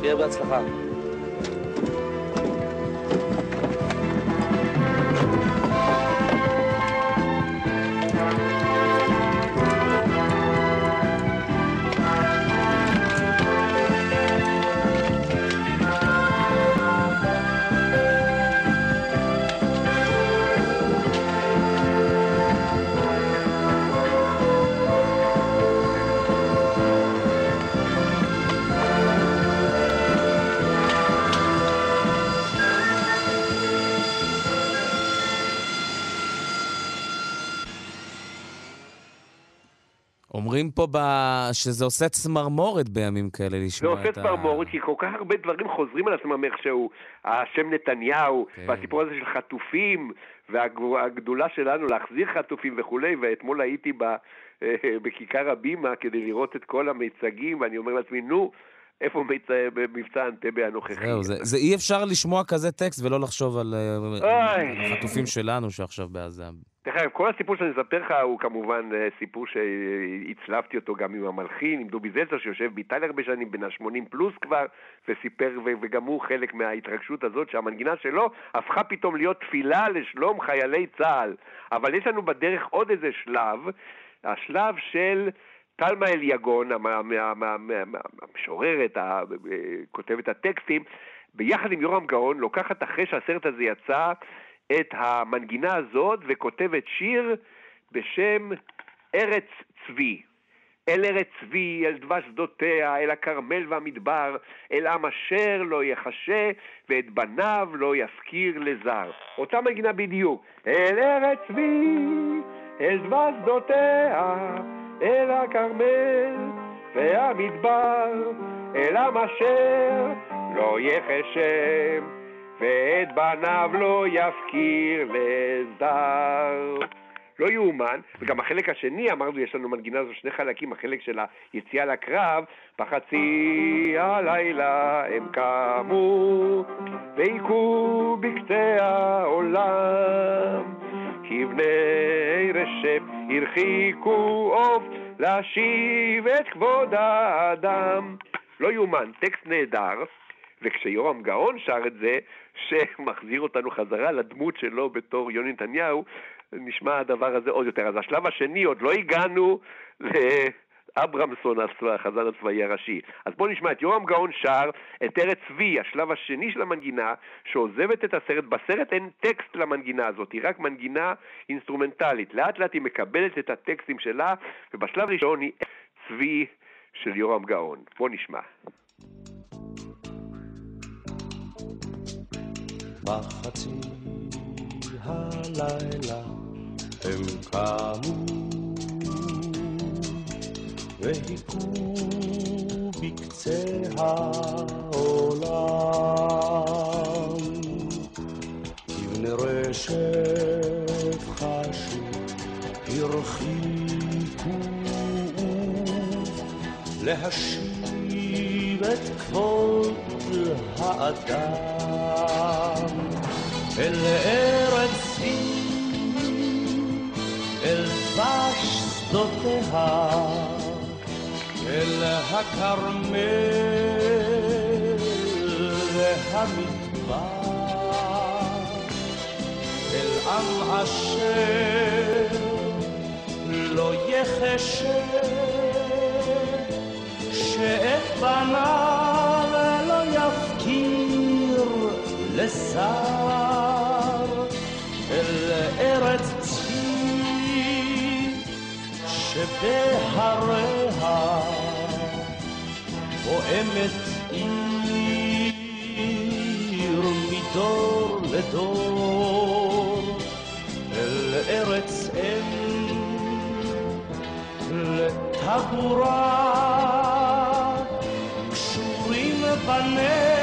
שיהיה בהצלחה. פה ב... שזה עושה צמרמורת בימים כאלה לשמוע את ה... זה עושה צמרמורת, כי כל כך הרבה דברים חוזרים על עצמם איכשהו. השם נתניהו, כן. והסיפור הזה של חטופים, והגדולה שלנו להחזיר חטופים וכולי, ואתמול הייתי ב... בכיכר הבימה כדי לראות את כל המיצגים, ואני אומר לעצמי, נו, איפה מבצע אנטבה הנוכחי? זהו, זה, זה אי אפשר לשמוע כזה טקסט ולא לחשוב על, אה, החטופים שלנו שעכשיו בעזה. דרך אגב, כל הסיפור שאני אספר לך הוא כמובן אה, סיפור שהצלבתי אותו גם עם המלחין, עם דובי זלצר, שיושב באיטליה הרבה שנים, בן ה-80 פלוס כבר, וסיפר, וגם הוא חלק מההתרגשות הזאת, שהמנגינה שלו הפכה פתאום להיות תפילה לשלום חיילי צה"ל. אבל יש לנו בדרך עוד איזה שלב, השלב של... טלמה אליגון, המשוררת, כותבת הטקסטים, ביחד עם יורם גאון, לוקחת אחרי שהסרט הזה יצא את המנגינה הזאת וכותבת שיר בשם ארץ צבי. אל ארץ צבי, אל דבש שדותיה, אל הכרמל והמדבר, אל עם אשר לא יחשה, ואת בניו לא יזכיר לזר. אותה מנגינה בדיוק. אל ארץ צבי, אל דבש שדותיה, אל הכרמל והמדבר, אל עם אשר לא יחשב, ואת בניו לא יפקיר לזר. לא יאומן, וגם החלק השני, אמרנו, יש לנו מנגינה הזו שני חלקים, החלק של היציאה לקרב, בחצי הלילה הם קמו, והיכו בקצה העולם. כבני רשף הרחיקו עוף להשיב את כבוד האדם. לא יאומן, טקסט נהדר, וכשיורם גאון שר את זה, שמחזיר אותנו חזרה לדמות שלו בתור יוני נתניהו, נשמע הדבר הזה עוד יותר. אז השלב השני, עוד לא הגענו אברמסון, החזן הצבאי הראשי. אז בואו נשמע את יורם גאון שר את ארץ צבי, השלב השני של המנגינה, שעוזבת את הסרט. בסרט אין טקסט למנגינה הזאת, היא רק מנגינה אינסטרומנטלית. לאט לאט היא מקבלת את הטקסטים שלה, ובשלב ראשון היא צבי של יורם גאון. בואו נשמע. בחצי הלילה הם קמו והיכו בקצה העולם. כבני רשת חשו, הרחיקו להשיב את כבוד האדם אל ארץ אל דבש שדותיה אל הכרמל והמדבר, אל עם אשר לא יחשה, שאת בניו לא יפקיר לשר, אל ארץ צבי בהריה פועמת עיר מדור לדור אל ארץ אם לטבורה קשורים בניה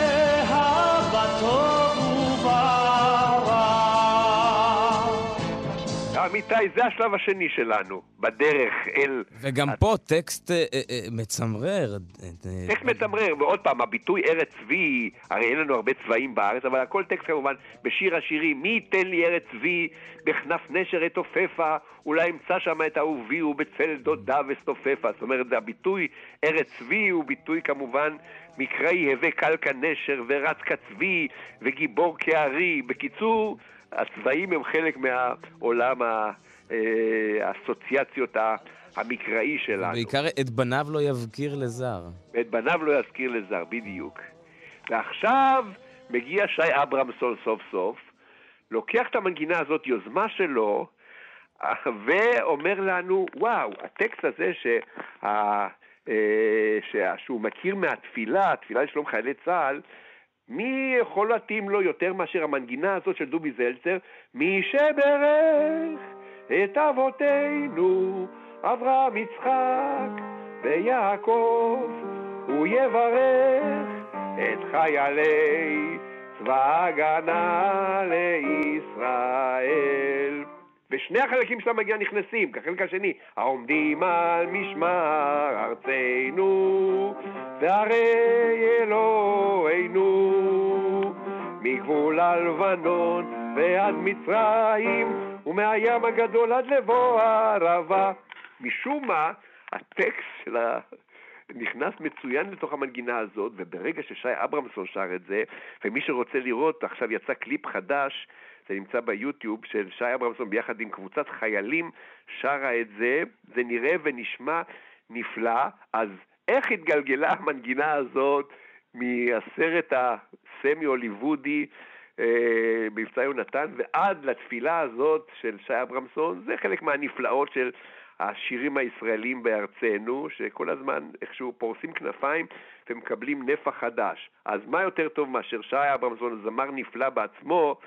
עמיתי, זה השלב השני שלנו, בדרך אל... וגם פה טקסט אה, אה, אה, מצמרר. טקסט מתמרר, ועוד פעם, הביטוי ארץ צבי, הרי אין לנו הרבה צבעים בארץ, אבל הכל טקסט כמובן בשיר השירים, מי ייתן לי ארץ צבי, בכנף נשר אתופפה, אולי אמצא שם את אהובי ובצל דודה וסתופפה. זאת אומרת, זה הביטוי ארץ צבי הוא ביטוי כמובן מקראי, הווה קל כנשר ורץ כצבי וגיבור כארי. בקיצור, הצבעים הם חלק מהעולם, אה, האסוציאציות המקראי שלנו. בעיקר את בניו לא יבכיר לזר. ואת בניו לא יזכיר לזר, בדיוק. ועכשיו מגיע שי אברמסון סוף סוף, לוקח את המנגינה הזאת, יוזמה שלו, ואומר לנו, וואו, הטקסט הזה שה, אה, שה, שהוא מכיר מהתפילה, התפילה לשלום חיילי צה"ל, מי יכול להתאים לו יותר מאשר המנגינה הזאת של דובי זלצר? מי שברך את אבותינו, אברהם, יצחק ויעקב, הוא יברך את חיילי צבא ההגנה לישראל. ושני החלקים של המגיע נכנסים, כחלק השני, העומדים על משמר ארצנו, והרי אלוהינו, מגבול הלבנון ועד מצרים, ומהים הגדול עד לבוא הערבה. משום מה, הטקסט של ה... נכנס מצוין לתוך המנגינה הזאת, וברגע ששי אברמסון שר את זה, ומי שרוצה לראות, עכשיו יצא קליפ חדש, זה נמצא ביוטיוב, של שי אברמסון ביחד עם קבוצת חיילים, שרה את זה, זה נראה ונשמע נפלא, אז איך התגלגלה המנגינה הזאת מהסרט הסמי-הוליוודי אה, מבצע יונתן ועד לתפילה הזאת של שי אברמסון, זה חלק מהנפלאות של השירים הישראלים בארצנו, שכל הזמן איכשהו פורסים כנפיים ומקבלים נפח חדש. אז מה יותר טוב מאשר שי אברמסון, זמר נפלא בעצמו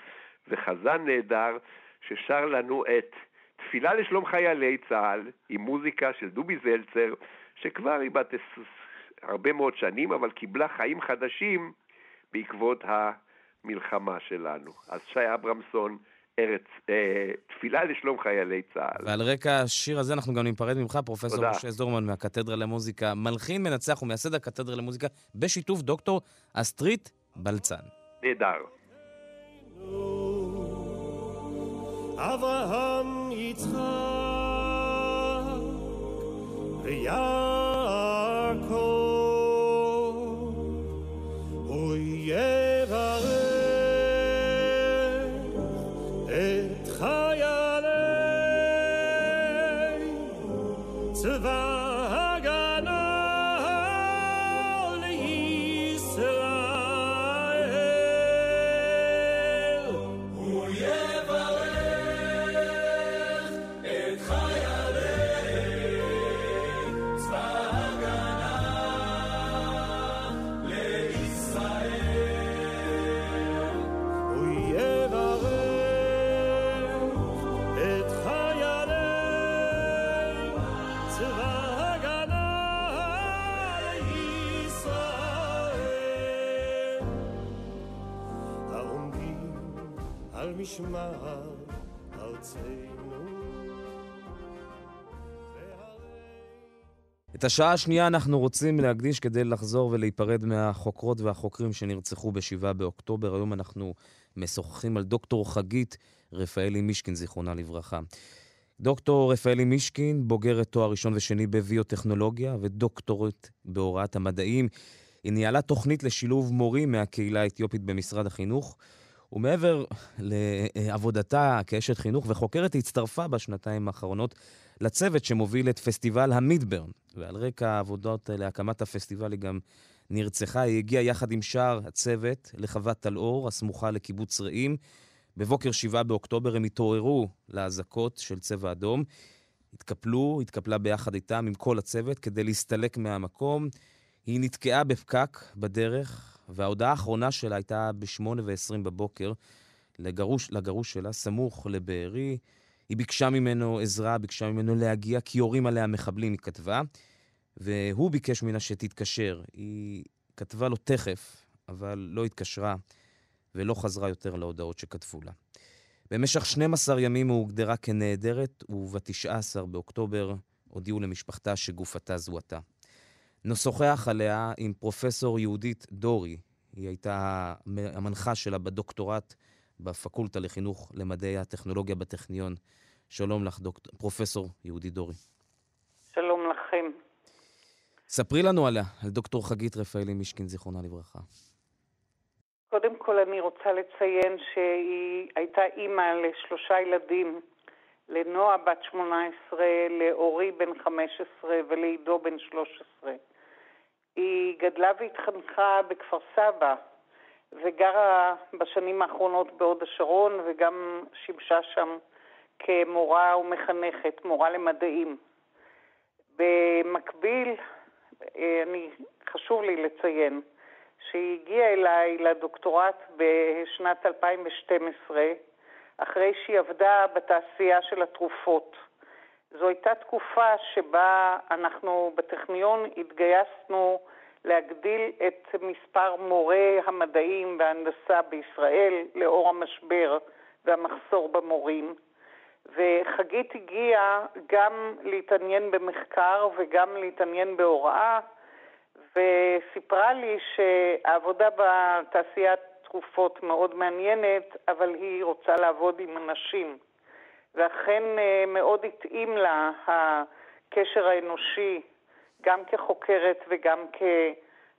וחזן נהדר, ששר לנו את תפילה לשלום חיילי צה"ל עם מוזיקה של דובי זלצר, שכבר היא בת הרבה מאוד שנים, אבל קיבלה חיים חדשים בעקבות המלחמה שלנו. אז שי אברמסון, ארץ, אה, תפילה לשלום חיילי צה"ל. ועל רקע השיר הזה אנחנו גם ניפרד ממך, פרופסור תודה. משה זורמן מהקתדרה למוזיקה, מלחין, מנצח ומייסד הקתדרה למוזיקה, בשיתוף דוקטור אסטרית בלצן. נהדר. אברהם, יצחק ויעקב, הוא יברך את חיילי צבא את השעה השנייה אנחנו רוצים להקדיש כדי לחזור ולהיפרד מהחוקרות והחוקרים שנרצחו ב-7 באוקטובר. היום אנחנו משוחחים על דוקטור חגית רפאלי מישקין, זיכרונה לברכה. דוקטור רפאלי מישקין, בוגרת תואר ראשון ושני בביוטכנולוגיה ודוקטורית בהוראת המדעים. היא ניהלה תוכנית לשילוב מורים מהקהילה האתיופית במשרד החינוך, ומעבר לעבודתה כאשת חינוך וחוקרת, היא הצטרפה בשנתיים האחרונות לצוות שמוביל את פסטיבל המידברן. ועל רקע העבודות להקמת הפסטיבל היא גם נרצחה. היא הגיעה יחד עם שאר הצוות לחוות טלאור, הסמוכה לקיבוץ רעים. בבוקר 7 באוקטובר הם התעוררו לאזעקות של צבע אדום. התקפלו, התקפלה ביחד איתם עם כל הצוות כדי להסתלק מהמקום. היא נתקעה בפקק בדרך, וההודעה האחרונה שלה הייתה ב-8 ו-20 בבוקר לגרוש, לגרוש שלה, סמוך לבארי. היא ביקשה ממנו עזרה, ביקשה ממנו להגיע, כי יורים עליה מחבלים, היא כתבה, והוא ביקש ממנה שתתקשר. היא כתבה לו תכף, אבל לא התקשרה, ולא חזרה יותר להודעות שכתבו לה. במשך 12 ימים היא הוגדרה כנעדרת, וב-19 באוקטובר הודיעו למשפחתה שגופתה זוהתה. נשוחח עליה עם פרופסור יהודית דורי, היא הייתה המנחה שלה בדוקטורט בפקולטה לחינוך למדעי הטכנולוגיה בטכניון. שלום לך, דוק... פרופסור יהודית דורי. שלום לכם. ספרי לנו עליה, על דוקטור חגית רפאלי מישקין, זיכרונה לברכה. קודם כל אני רוצה לציין שהיא הייתה אימא לשלושה ילדים, לנועה בת 18, לאורי בן 15 ולעידו בן 13. היא גדלה והתחנכה בכפר סבא וגרה בשנים האחרונות בהוד השרון וגם שימשה שם כמורה ומחנכת, מורה למדעים. במקביל, אה, אני, חשוב לי לציין שהיא הגיעה אליי לדוקטורט בשנת 2012, אחרי שהיא עבדה בתעשייה של התרופות. זו הייתה תקופה שבה אנחנו בטכניון התגייסנו להגדיל את מספר מורי המדעים וההנדסה בישראל לאור המשבר והמחסור במורים. וחגית הגיעה גם להתעניין במחקר וגם להתעניין בהוראה, וסיפרה לי שהעבודה בתעשיית תרופות מאוד מעניינת, אבל היא רוצה לעבוד עם אנשים. ואכן אה, מאוד התאים לה הקשר האנושי, גם כחוקרת וגם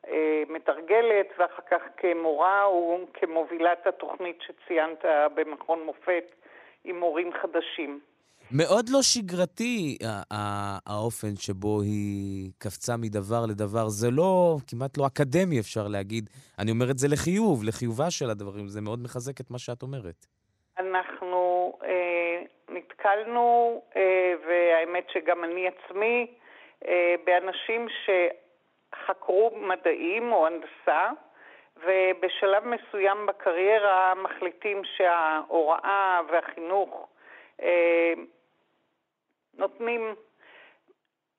כמתרגלת, ואחר כך כמורה וכמובילת התוכנית שציינת במכון מופת עם מורים חדשים. מאוד לא שגרתי האופן שבו היא קפצה מדבר לדבר. זה לא, כמעט לא אקדמי אפשר להגיד. אני אומר את זה לחיוב, לחיובה של הדברים. זה מאוד מחזק את מה שאת אומרת. אנחנו אה, נתקלנו, אה, והאמת שגם אני עצמי, אה, באנשים שחקרו מדעים או הנדסה, ובשלב מסוים בקריירה מחליטים שההוראה והחינוך אה, נותנים,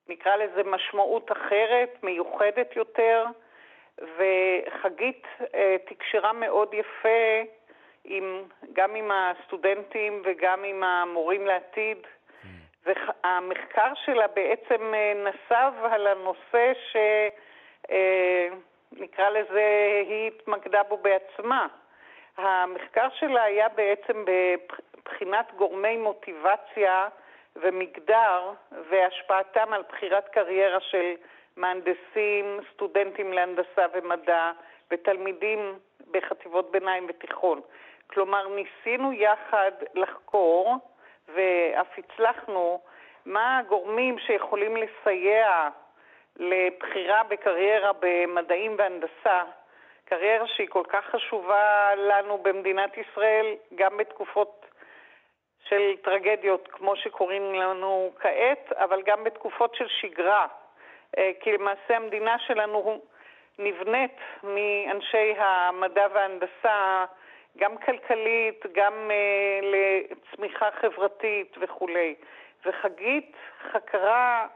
נקרא לזה משמעות אחרת, מיוחדת יותר, וחגית תקשרה מאוד יפה עם, גם עם הסטודנטים וגם עם המורים לעתיד, והמחקר שלה בעצם אה, נסב על הנושא ש... נקרא לזה, היא התמקדה בו בעצמה. המחקר שלה היה בעצם בבחינת גורמי מוטיבציה ומגדר והשפעתם על בחירת קריירה של מהנדסים, סטודנטים להנדסה ומדע ותלמידים בחטיבות ביניים ותיכון. כלומר, ניסינו יחד לחקור ואף הצלחנו מה הגורמים שיכולים לסייע לבחירה בקריירה במדעים והנדסה, קריירה שהיא כל כך חשובה לנו במדינת ישראל, גם בתקופות של טרגדיות כמו שקוראים לנו כעת, אבל גם בתקופות של שגרה. אה, כי למעשה המדינה שלנו נבנית מאנשי המדע וההנדסה, גם כלכלית, גם uh, לצמיחה חברתית וכולי. וחגית חקרה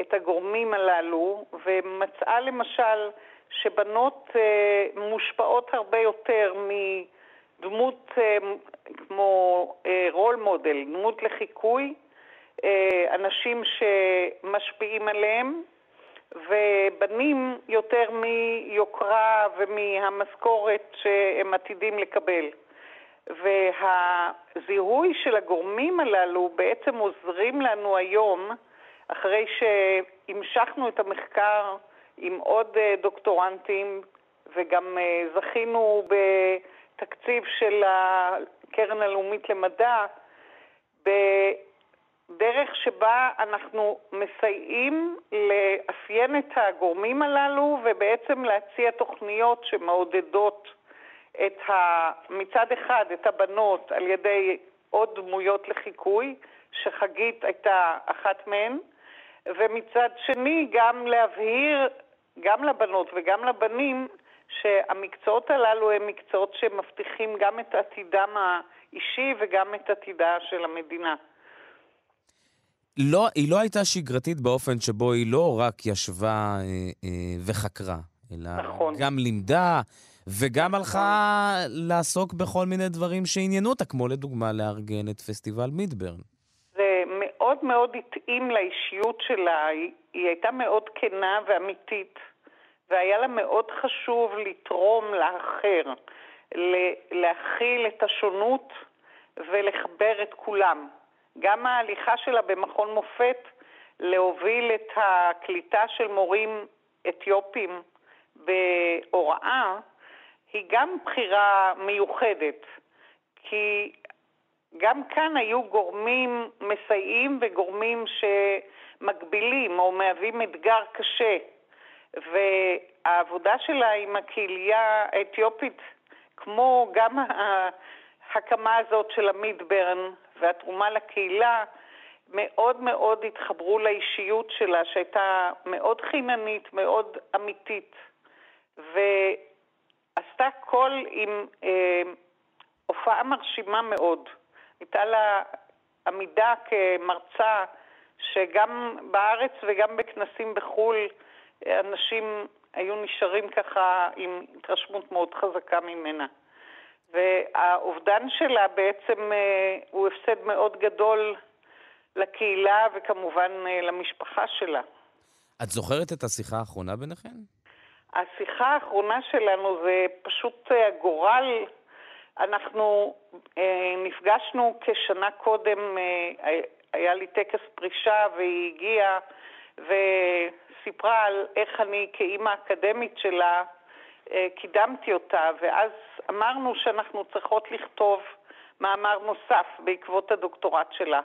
את הגורמים הללו, ומצאה למשל שבנות אה, מושפעות הרבה יותר מדמות אה, כמו רול אה, מודל, דמות לחיקוי, אנשים שמשפיעים עליהם, ובנים יותר מיוקרה ומהמשכורת שהם עתידים לקבל. והזיהוי של הגורמים הללו בעצם עוזרים לנו היום אחרי שהמשכנו את המחקר עם עוד אה, דוקטורנטים וגם אה, זכינו בתקציב של הקרן הלאומית למדע, בדרך שבה אנחנו מסייעים לאפיין את הגורמים הללו ובעצם להציע תוכניות שמעודדות את ה, מצד אחד את הבנות על ידי עוד דמויות לחיקוי, שחגית הייתה אחת מהן, ומצד שני גם להבהיר גם לבנות וגם לבנים שהמקצועות הללו הם מקצועות שמבטיחים גם את עתידם האישי וגם את עתידה של המדינה. לא, היא לא הייתה שגרתית באופן שבו היא לא רק ישבה אה, אה, וחקרה, אלא נכון. גם לימדה וגם הלכה לעסוק בכל מיני דברים שעניינו אותה, כמו לדוגמה לארגן את פסטיבל מידברן. זה מאוד מאוד התאים לאישיות שלה, היא, היא הייתה מאוד כנה ואמיתית, והיה לה מאוד חשוב לתרום לאחר, להכיל את השונות ולחבר את כולם. גם ההליכה שלה במכון מופת להוביל את הקליטה של מורים אתיופים בהוראה, היא גם בחירה מיוחדת, כי גם כאן היו גורמים מסייעים וגורמים שמגבילים או מהווים אתגר קשה. והעבודה שלה עם הקהילייה האתיופית, כמו גם ההקמה הזאת של המידברן והתרומה לקהילה, מאוד מאוד התחברו לאישיות שלה, שהייתה מאוד חיננית, מאוד אמיתית, ועשתה קול עם אה, הופעה מרשימה מאוד. הייתה לה עמידה כמרצה, שגם בארץ וגם בכנסים בחו"ל, אנשים היו נשארים ככה עם התרשמות מאוד חזקה ממנה. והאובדן שלה בעצם אה, הוא הפסד מאוד גדול לקהילה וכמובן אה, למשפחה שלה. את זוכרת את השיחה האחרונה ביניכן? השיחה האחרונה שלנו זה פשוט אה, הגורל. אנחנו אה, נפגשנו כשנה קודם, אה, היה לי טקס פרישה והיא הגיעה וסיפרה על איך אני כאימא אקדמית שלה קידמתי אותה, ואז אמרנו שאנחנו צריכות לכתוב מאמר נוסף בעקבות הדוקטורט שלה.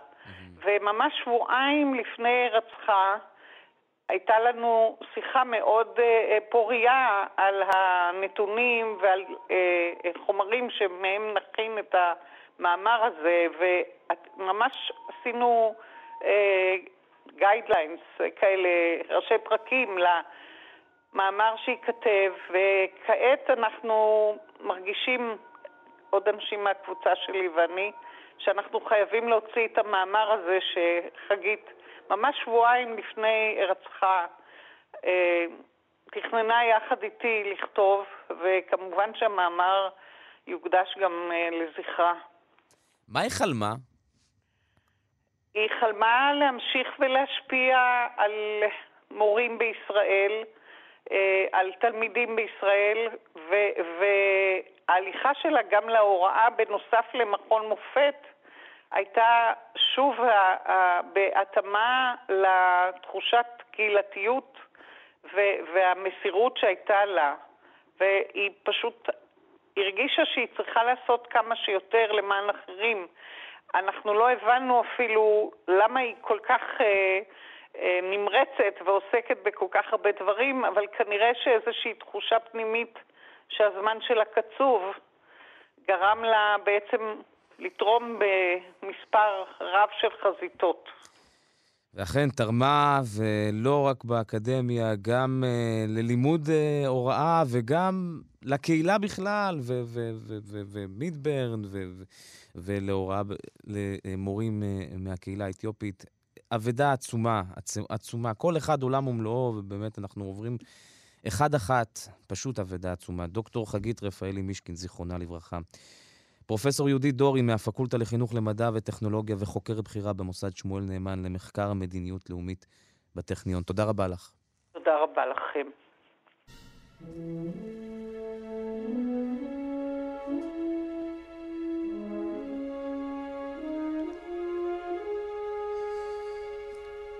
וממש שבועיים לפני הירצחה הייתה לנו שיחה מאוד uh, פורייה על הנתונים ועל uh, חומרים שמהם נכין את המאמר הזה, וממש עשינו guidelines כאלה, ראשי פרקים למאמר שייכתב, וכעת אנחנו מרגישים, עוד אנשים מהקבוצה שלי ואני, שאנחנו חייבים להוציא את המאמר הזה שחגית ממש שבועיים לפני הירצחה אה, תכננה יחד איתי לכתוב, וכמובן שהמאמר יוקדש גם אה, לזכרה. מה היא חלמה? היא חלמה להמשיך ולהשפיע על מורים בישראל, על תלמידים בישראל, וההליכה שלה גם להוראה בנוסף למכון מופת הייתה שוב בהתאמה לתחושת קהילתיות והמסירות שהייתה לה, והיא פשוט הרגישה שהיא צריכה לעשות כמה שיותר למען אחרים. אנחנו לא הבנו אפילו למה היא כל כך אה, אה, נמרצת ועוסקת בכל כך הרבה דברים, אבל כנראה שאיזושהי תחושה פנימית שהזמן שלה קצוב גרם לה בעצם לתרום במספר רב של חזיתות. ואכן תרמה, ולא רק באקדמיה, גם uh, ללימוד uh, הוראה וגם לקהילה בכלל, ומידברן, ולהוראה, למורים uh, מהקהילה האתיופית. אבדה עצומה, עצומה. כל אחד עולם ומלואו, ובאמת אנחנו עוברים אחד-אחת, פשוט אבדה עצומה. דוקטור חגית רפאלי מישקין, זיכרונה לברכה. פרופסור יהודית דורי מהפקולטה לחינוך למדע וטכנולוגיה וחוקרת בכירה במוסד שמואל נאמן למחקר מדיניות לאומית בטכניון. תודה רבה לך. תודה רבה לכם.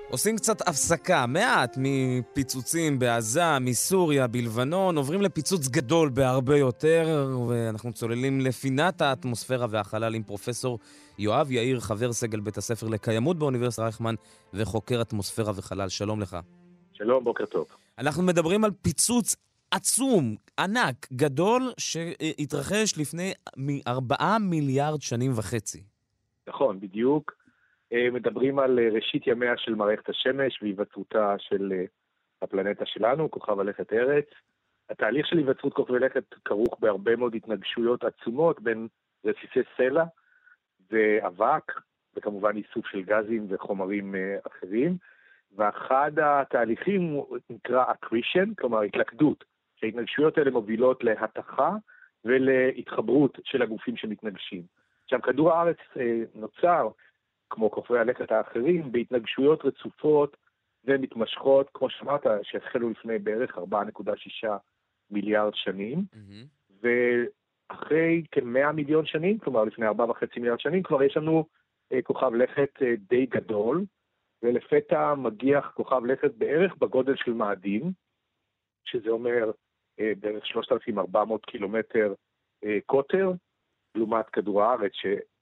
עושים קצת הפסקה, מעט מפיצוצים בעזה, מסוריה, בלבנון, עוברים לפיצוץ גדול בהרבה יותר, ואנחנו צוללים לפינת האטמוספירה והחלל עם פרופסור יואב יאיר, חבר סגל בית הספר לקיימות באוניברסיטת רייכמן וחוקר אטמוספירה וחלל. שלום לך. שלום, בוקר טוב. אנחנו מדברים על פיצוץ עצום, ענק, גדול, שהתרחש לפני ארבעה מיליארד שנים וחצי. נכון, בדיוק. אה, מדברים על אה, ראשית ימיה של מערכת השמש והיווצרותה של אה, הפלנטה שלנו, כוכב הלכת ארץ. התהליך של היווצרות כוכבי לכת כרוך בהרבה מאוד התנגשויות עצומות בין רסיסי סלע ואבק, וכמובן איסוף של גזים וחומרים אחרים. ואחד התהליכים נקרא אקרישן, כלומר התלכדות, שההתנגשויות האלה מובילות להתכה ולהתחברות של הגופים שמתנגשים. עכשיו, כדור הארץ נוצר, כמו כוכבי הלכת האחרים, בהתנגשויות רצופות ומתמשכות, כמו שאמרת, שהחלו לפני בערך 4.6 מיליארד שנים, mm-hmm. ואחרי כ-100 מיליון שנים, כלומר לפני 4.5 מיליארד שנים, כבר יש לנו אה, כוכב לכת אה, די גדול, ולפתע מגיח כוכב לכת בערך בגודל של מאדים, שזה אומר אה, בערך 3,400 קילומטר אה, קוטר, לעומת כדור הארץ,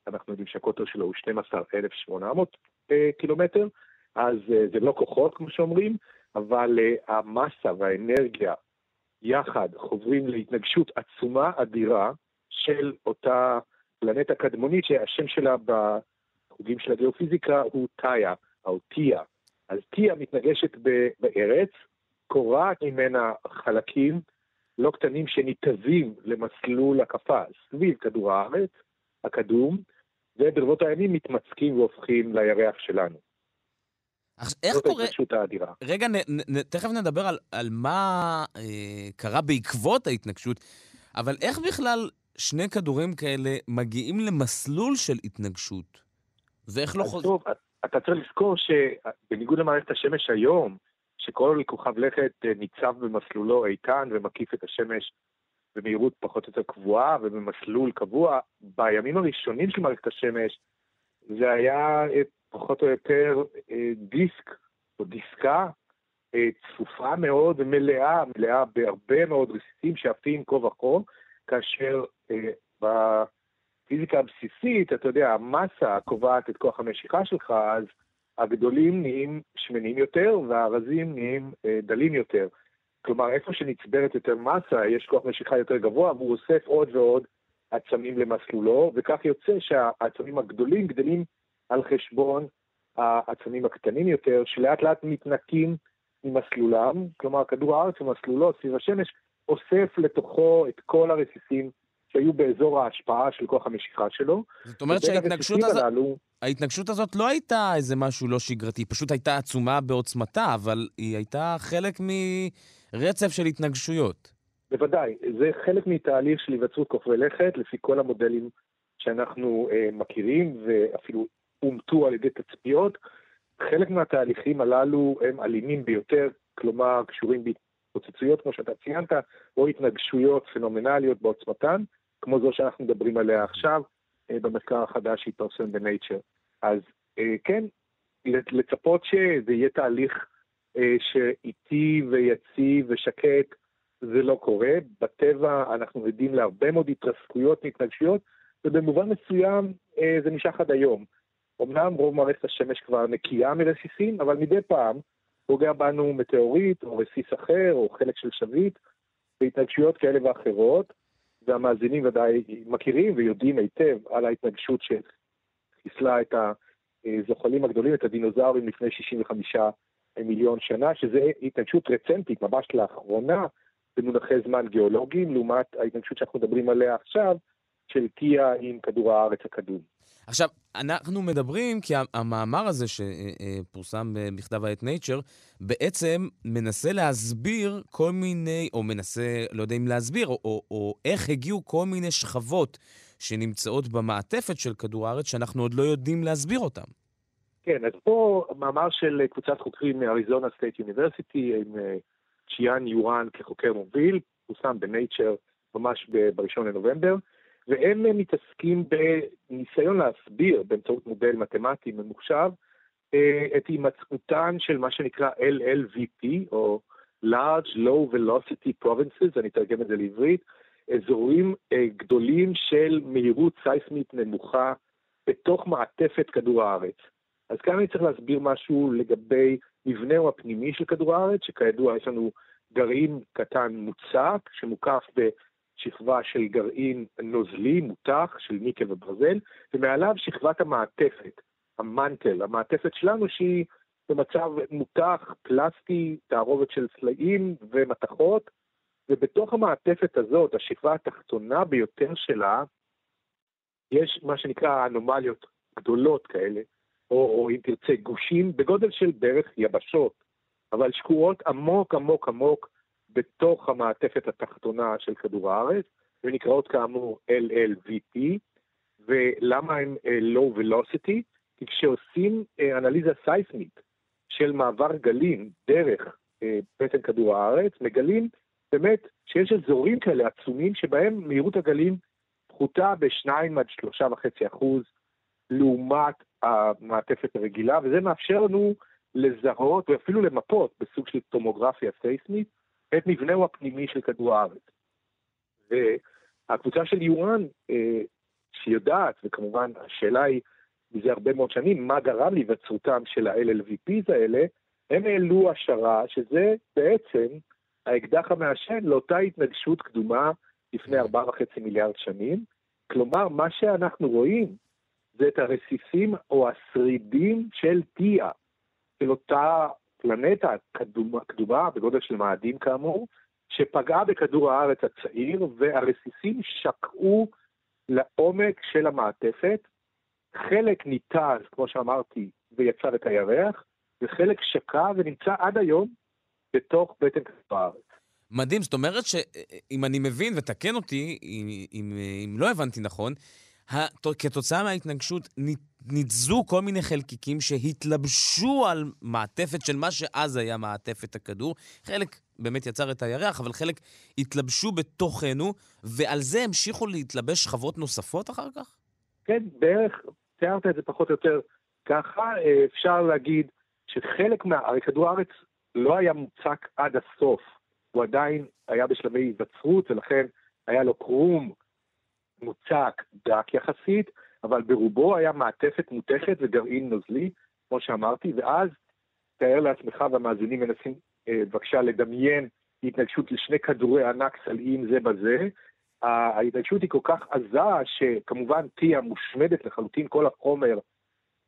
שאנחנו יודעים שהקוטר שלו הוא 12,800 אה, קילומטר, אז אה, זה לא כוחות, כמו שאומרים, אבל אה, המסה והאנרגיה יחד חוברים להתנגשות עצומה אדירה של אותה פלנטה קדמונית, שהשם שלה בחוגים של הגיאופיזיקה הוא טאיה, או טיה. אז טיה מתנגשת בארץ, קורעת ממנה חלקים לא קטנים שניתזים למסלול הקפה סביב כדור הארץ, הקדום, וברבות הימים מתמצקים והופכים לירח שלנו. איך קורה... זאת ההתנגשות האדירה. רגע, נ, נ, תכף נדבר על, על מה אה, קרה בעקבות ההתנגשות, אבל איך בכלל שני כדורים כאלה מגיעים למסלול של התנגשות? ואיך לא חוזרים? טוב, אתה צריך לזכור שבניגוד למערכת השמש היום, שכל כוכב לכת אה, ניצב במסלולו איתן ומקיף את השמש במהירות פחות או יותר קבועה ובמסלול קבוע, בימים הראשונים של מערכת השמש זה היה אה, פחות או יותר אה, דיסק או דיסקה צפופה מאוד ומלאה, מלאה בהרבה מאוד רסיסים שעפים כה וכה, כאשר בפיזיקה הבסיסית, אתה יודע, המסה קובעת את כוח המשיכה שלך, אז הגדולים נהיים שמנים יותר והרזים נהיים אה, דלים יותר. כלומר, איפה שנצברת יותר מסה, יש כוח משיכה יותר גבוה, והוא אוסף עוד ועוד עצמים למסלולו, וכך יוצא שהעצמים הגדולים גדלים על חשבון העצמים הקטנים יותר, שלאט לאט מתנקים ממסלולם, כלומר, כדור הארץ ומסלולו סביב השמש אוסף לתוכו את כל הרסיסים שהיו באזור ההשפעה של כוח המשיכה שלו. זאת אומרת שההתנגשות הזאת... הללו... ההתנגשות הזאת לא הייתה איזה משהו לא שגרתי, היא פשוט הייתה עצומה בעוצמתה, אבל היא הייתה חלק מרצף של התנגשויות. בוודאי, זה חלק מתהליך של היווצרות כוכבי לכת, לפי כל המודלים שאנחנו אה, מכירים, ואפילו אומתו על ידי תצפיות. חלק מהתהליכים הללו הם אלימים ביותר, כלומר קשורים בהתפוצצויות, כמו שאתה ציינת, או התנגשויות פנומנליות בעוצמתן, כמו זו שאנחנו מדברים עליה עכשיו, במחקר החדש שהתפרסם בנייצ'ר. אז אה, כן, לצפות שזה יהיה תהליך אה, שאיטי ויציב ושקט, זה לא קורה. בטבע אנחנו עדים להרבה מאוד התרסקויות, התנגשויות, ובמובן מסוים זה נמשך עד היום. אמנם רוב מערכת השמש כבר נקייה מרסיסים, אבל מדי פעם פוגע בנו מטאוריט או רסיס אחר או חלק של שביט, בהתנגשויות כאלה ואחרות, והמאזינים ודאי מכירים ויודעים היטב על ההתנגשות שחיסלה את הזוחלים הגדולים, את הדינוזאורים לפני 65 מיליון שנה, שזו התנגשות רצנטית, ממש לאחרונה, במונחי זמן גיאולוגיים, לעומת ההתנגשות שאנחנו מדברים עליה עכשיו, של טיה עם כדור הארץ הקדום. עכשיו, אנחנו מדברים כי המאמר הזה שפורסם במכתב העת Nature בעצם מנסה להסביר כל מיני, או מנסה, לא יודע אם להסביר, או, או, או איך הגיעו כל מיני שכבות שנמצאות במעטפת של כדור הארץ שאנחנו עוד לא יודעים להסביר אותן. כן, אז פה מאמר של קבוצת חוקרים מ Arizona State University עם אה, צ'יאן יואן כחוקר מוביל, פורסם ב Nature ממש ב-1 לנובמבר. והם מתעסקים בניסיון להסביר באמצעות מודל מתמטי ממוחשב אה, את הימצאותן של מה שנקרא LLVP, או Large Low Velocity Provinces, אני אתרגם את זה לעברית, אזורים אה, גדולים של מהירות סייסמית נמוכה בתוך מעטפת כדור הארץ. אז כאן אני צריך להסביר משהו לגבי מבנהו הפנימי של כדור הארץ, שכידוע יש לנו גרעין קטן מוצק, שמוקף ב... שכבה של גרעין נוזלי, מותח, של ניקל וברזל, ומעליו שכבת המעטפת, המנטל, המעטפת שלנו שהיא במצב מותח, פלסטי, תערובת של סלעים ומתכות, ובתוך המעטפת הזאת, השכבה התחתונה ביותר שלה, יש מה שנקרא אנומליות גדולות כאלה, או, או אם תרצה גושים, בגודל של בערך יבשות, אבל שקועות עמוק עמוק עמוק בתוך המעטפת התחתונה של כדור הארץ, ונקראות כאמור LLVP, ולמה הם uh, low velocity? כי כשעושים uh, אנליזה סייסמית של מעבר גלים דרך uh, בטן כדור הארץ, מגלים באמת שיש אזורים כאלה עצומים שבהם מהירות הגלים פחותה ב-2 עד 3.5 אחוז לעומת המעטפת הרגילה, וזה מאפשר לנו לזהות ואפילו למפות בסוג של טומוגרפיה סייסמית את מבנהו הפנימי של כדור הארץ. והקבוצה של יואן, אה, שיודעת, וכמובן השאלה היא מזה הרבה מאוד שנים, מה גרם להיווצרותם של ה-LLVPs האלה, הם העלו השערה שזה בעצם האקדח המעשן לאותה התנגשות קדומה לפני 4.5 מיליארד שנים. כלומר, מה שאנחנו רואים זה את הרסיסים או השרידים של טיה, של אותה פלנטה קדומה, קדומה בגודל של מאדים כאמור, שפגעה בכדור הארץ הצעיר, והרסיסים שקעו לעומק של המעטפת. חלק ניתז, כמו שאמרתי, ויצר את הירח, וחלק שקע ונמצא עד היום בתוך בטן כדור הארץ. מדהים, זאת אומרת שאם אני מבין, ותקן אותי אם, אם, אם לא הבנתי נכון, כתוצאה מההתנגשות ניתזו כל מיני חלקיקים שהתלבשו על מעטפת של מה שאז היה מעטפת הכדור. חלק באמת יצר את הירח, אבל חלק התלבשו בתוכנו, ועל זה המשיכו להתלבש שכבות נוספות אחר כך? כן, בערך, תיארת את זה פחות או יותר ככה. אה, אפשר להגיד שחלק מה... הרי כדור הארץ לא היה מוצק עד הסוף. הוא עדיין היה בשלבי היווצרות, ולכן היה לו קרום מוצק דק יחסית, אבל ברובו היה מעטפת מותכת וגרעין נוזלי, כמו שאמרתי, ואז תאר לעצמך, והמאזינים מנסים אה, בבקשה לדמיין התנגשות לשני כדורי ענק סלעים זה בזה. ההתנגשות היא כל כך עזה, שכמובן תהיה מושמדת לחלוטין, כל החומר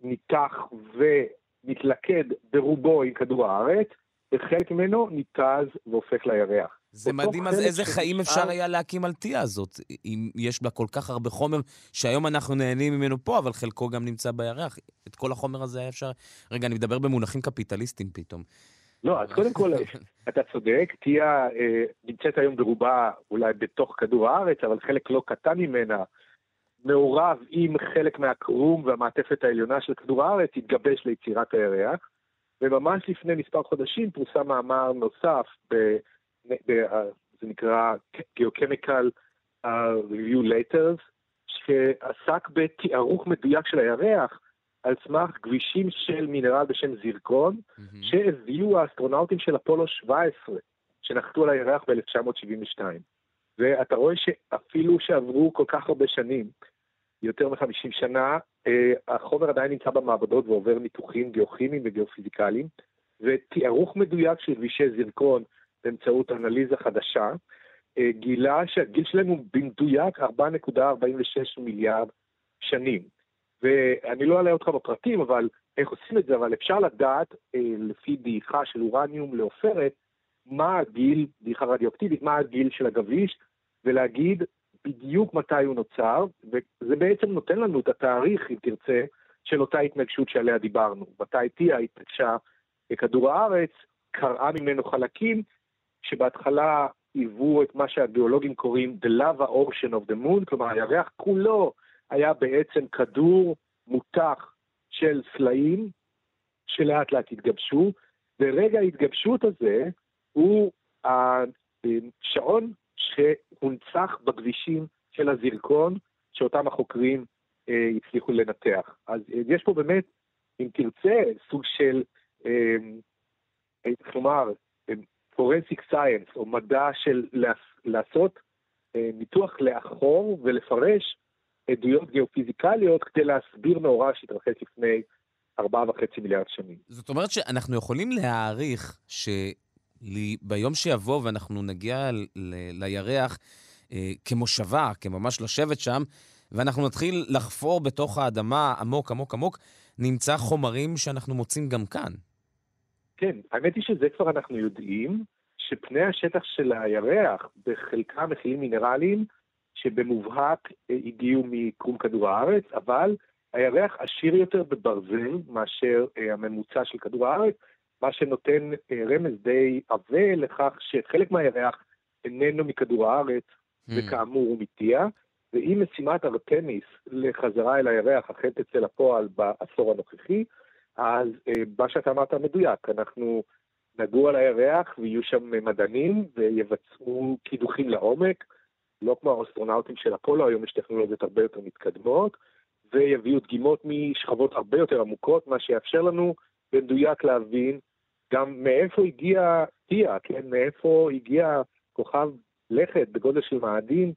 ניתח ומתלכד ברובו עם כדור הארץ, וחלק ממנו ניתז והופך לירח. זה מדהים, אז איזה חיים אפשר היה להקים על תיאה הזאת, אם יש בה כל כך הרבה חומר שהיום אנחנו נהנים ממנו פה, אבל חלקו גם נמצא בירח. את כל החומר הזה היה אפשר... רגע, אני מדבר במונחים קפיטליסטיים פתאום. לא, אז קודם כל, אתה צודק, תיאה אה, נמצאת היום ברובה אולי בתוך כדור הארץ, אבל חלק לא קטן ממנה מעורב עם חלק מהקרום והמעטפת העליונה של כדור הארץ, התגבש ליצירת הירח. וממש לפני מספר חודשים פורסם מאמר נוסף, ב, זה נקרא Geochemical uh, Review Letters, שעסק בתיארוך מדויק של הירח על סמך כבישים של מינרל בשם זירקון, mm-hmm. שהביאו האסטרונאוטים של אפולו 17, שנחתו על הירח ב-1972. ואתה רואה שאפילו שעברו כל כך הרבה שנים, יותר מ-50 שנה, אה, החומר עדיין נמצא במעבדות ועובר ניתוחים גיאוכימיים וגיאופיזיקליים, ותיארוך מדויק של כבישי זירקון באמצעות אנליזה חדשה, אה, גילה שהגיל שלהם הוא במדויק 4.46 מיליארד שנים. ואני לא אעלה אותך בפרטים, אבל איך עושים את זה, אבל אפשר לדעת, אה, לפי דעיכה של אורניום לעופרת, מה הגיל, דעיכה רדיואקטיבית, מה הגיל של הגביש, ולהגיד בדיוק מתי הוא נוצר, וזה בעצם נותן לנו את התאריך, אם תרצה, של אותה התנגשות שעליה דיברנו. מתי תהיה התנגשה בכדור הארץ, קרעה ממנו חלקים, שבהתחלה היוו את מה שהביולוגים קוראים The Lava Ocean of the Moon, כלומר הירח כולו היה בעצם כדור מותח של סלעים שלאט לאט התגבשו, ורגע ההתגבשות הזה הוא השעון שהונצח בכבישים של הזירקון, שאותם החוקרים אה, הצליחו לנתח. אז אה, יש פה באמת, אם תרצה, סוג של, אה, איך לומר, פורנסיק סייאנס, או מדע של לעשות אה, ניתוח לאחור ולפרש עדויות גיאופיזיקליות כדי להסביר מאורע שהתרחש לפני ארבעה וחצי מיליארד שנים. זאת אומרת שאנחנו יכולים להעריך ש... ביום שיבוא ואנחנו נגיע ל- לירח אה, כמושבה, כממש לשבת שם, ואנחנו נתחיל לחפור בתוך האדמה עמוק עמוק עמוק, נמצא חומרים שאנחנו מוצאים גם כאן. כן, האמת היא שזה כבר אנחנו יודעים, שפני השטח של הירח בחלקם מכילים מינרלים שבמובהק אה, הגיעו מקרום כדור הארץ, אבל הירח עשיר יותר בברזל מאשר אה, הממוצע של כדור הארץ, מה שנותן אה, רמז די עבה לכך שחלק מהירח איננו מכדור הארץ, Hmm. וכאמור הוא מטיע, ואם משימת ארתמיס לחזרה אל הירח אכן תצא לפועל בעשור הנוכחי, אז אה, מה שאתה אמרת מדויק, אנחנו נגור על הירח ויהיו שם מדענים ויבצעו קידוחים לעומק, לא כמו האסטרונאוטים של אפולו, היום יש טכנולוגיות הרבה יותר מתקדמות, ויביאו דגימות משכבות הרבה יותר עמוקות, מה שיאפשר לנו במדויק להבין גם מאיפה הגיע טיה, כן? מאיפה הגיע כוכב לכת בגודל של מאדים,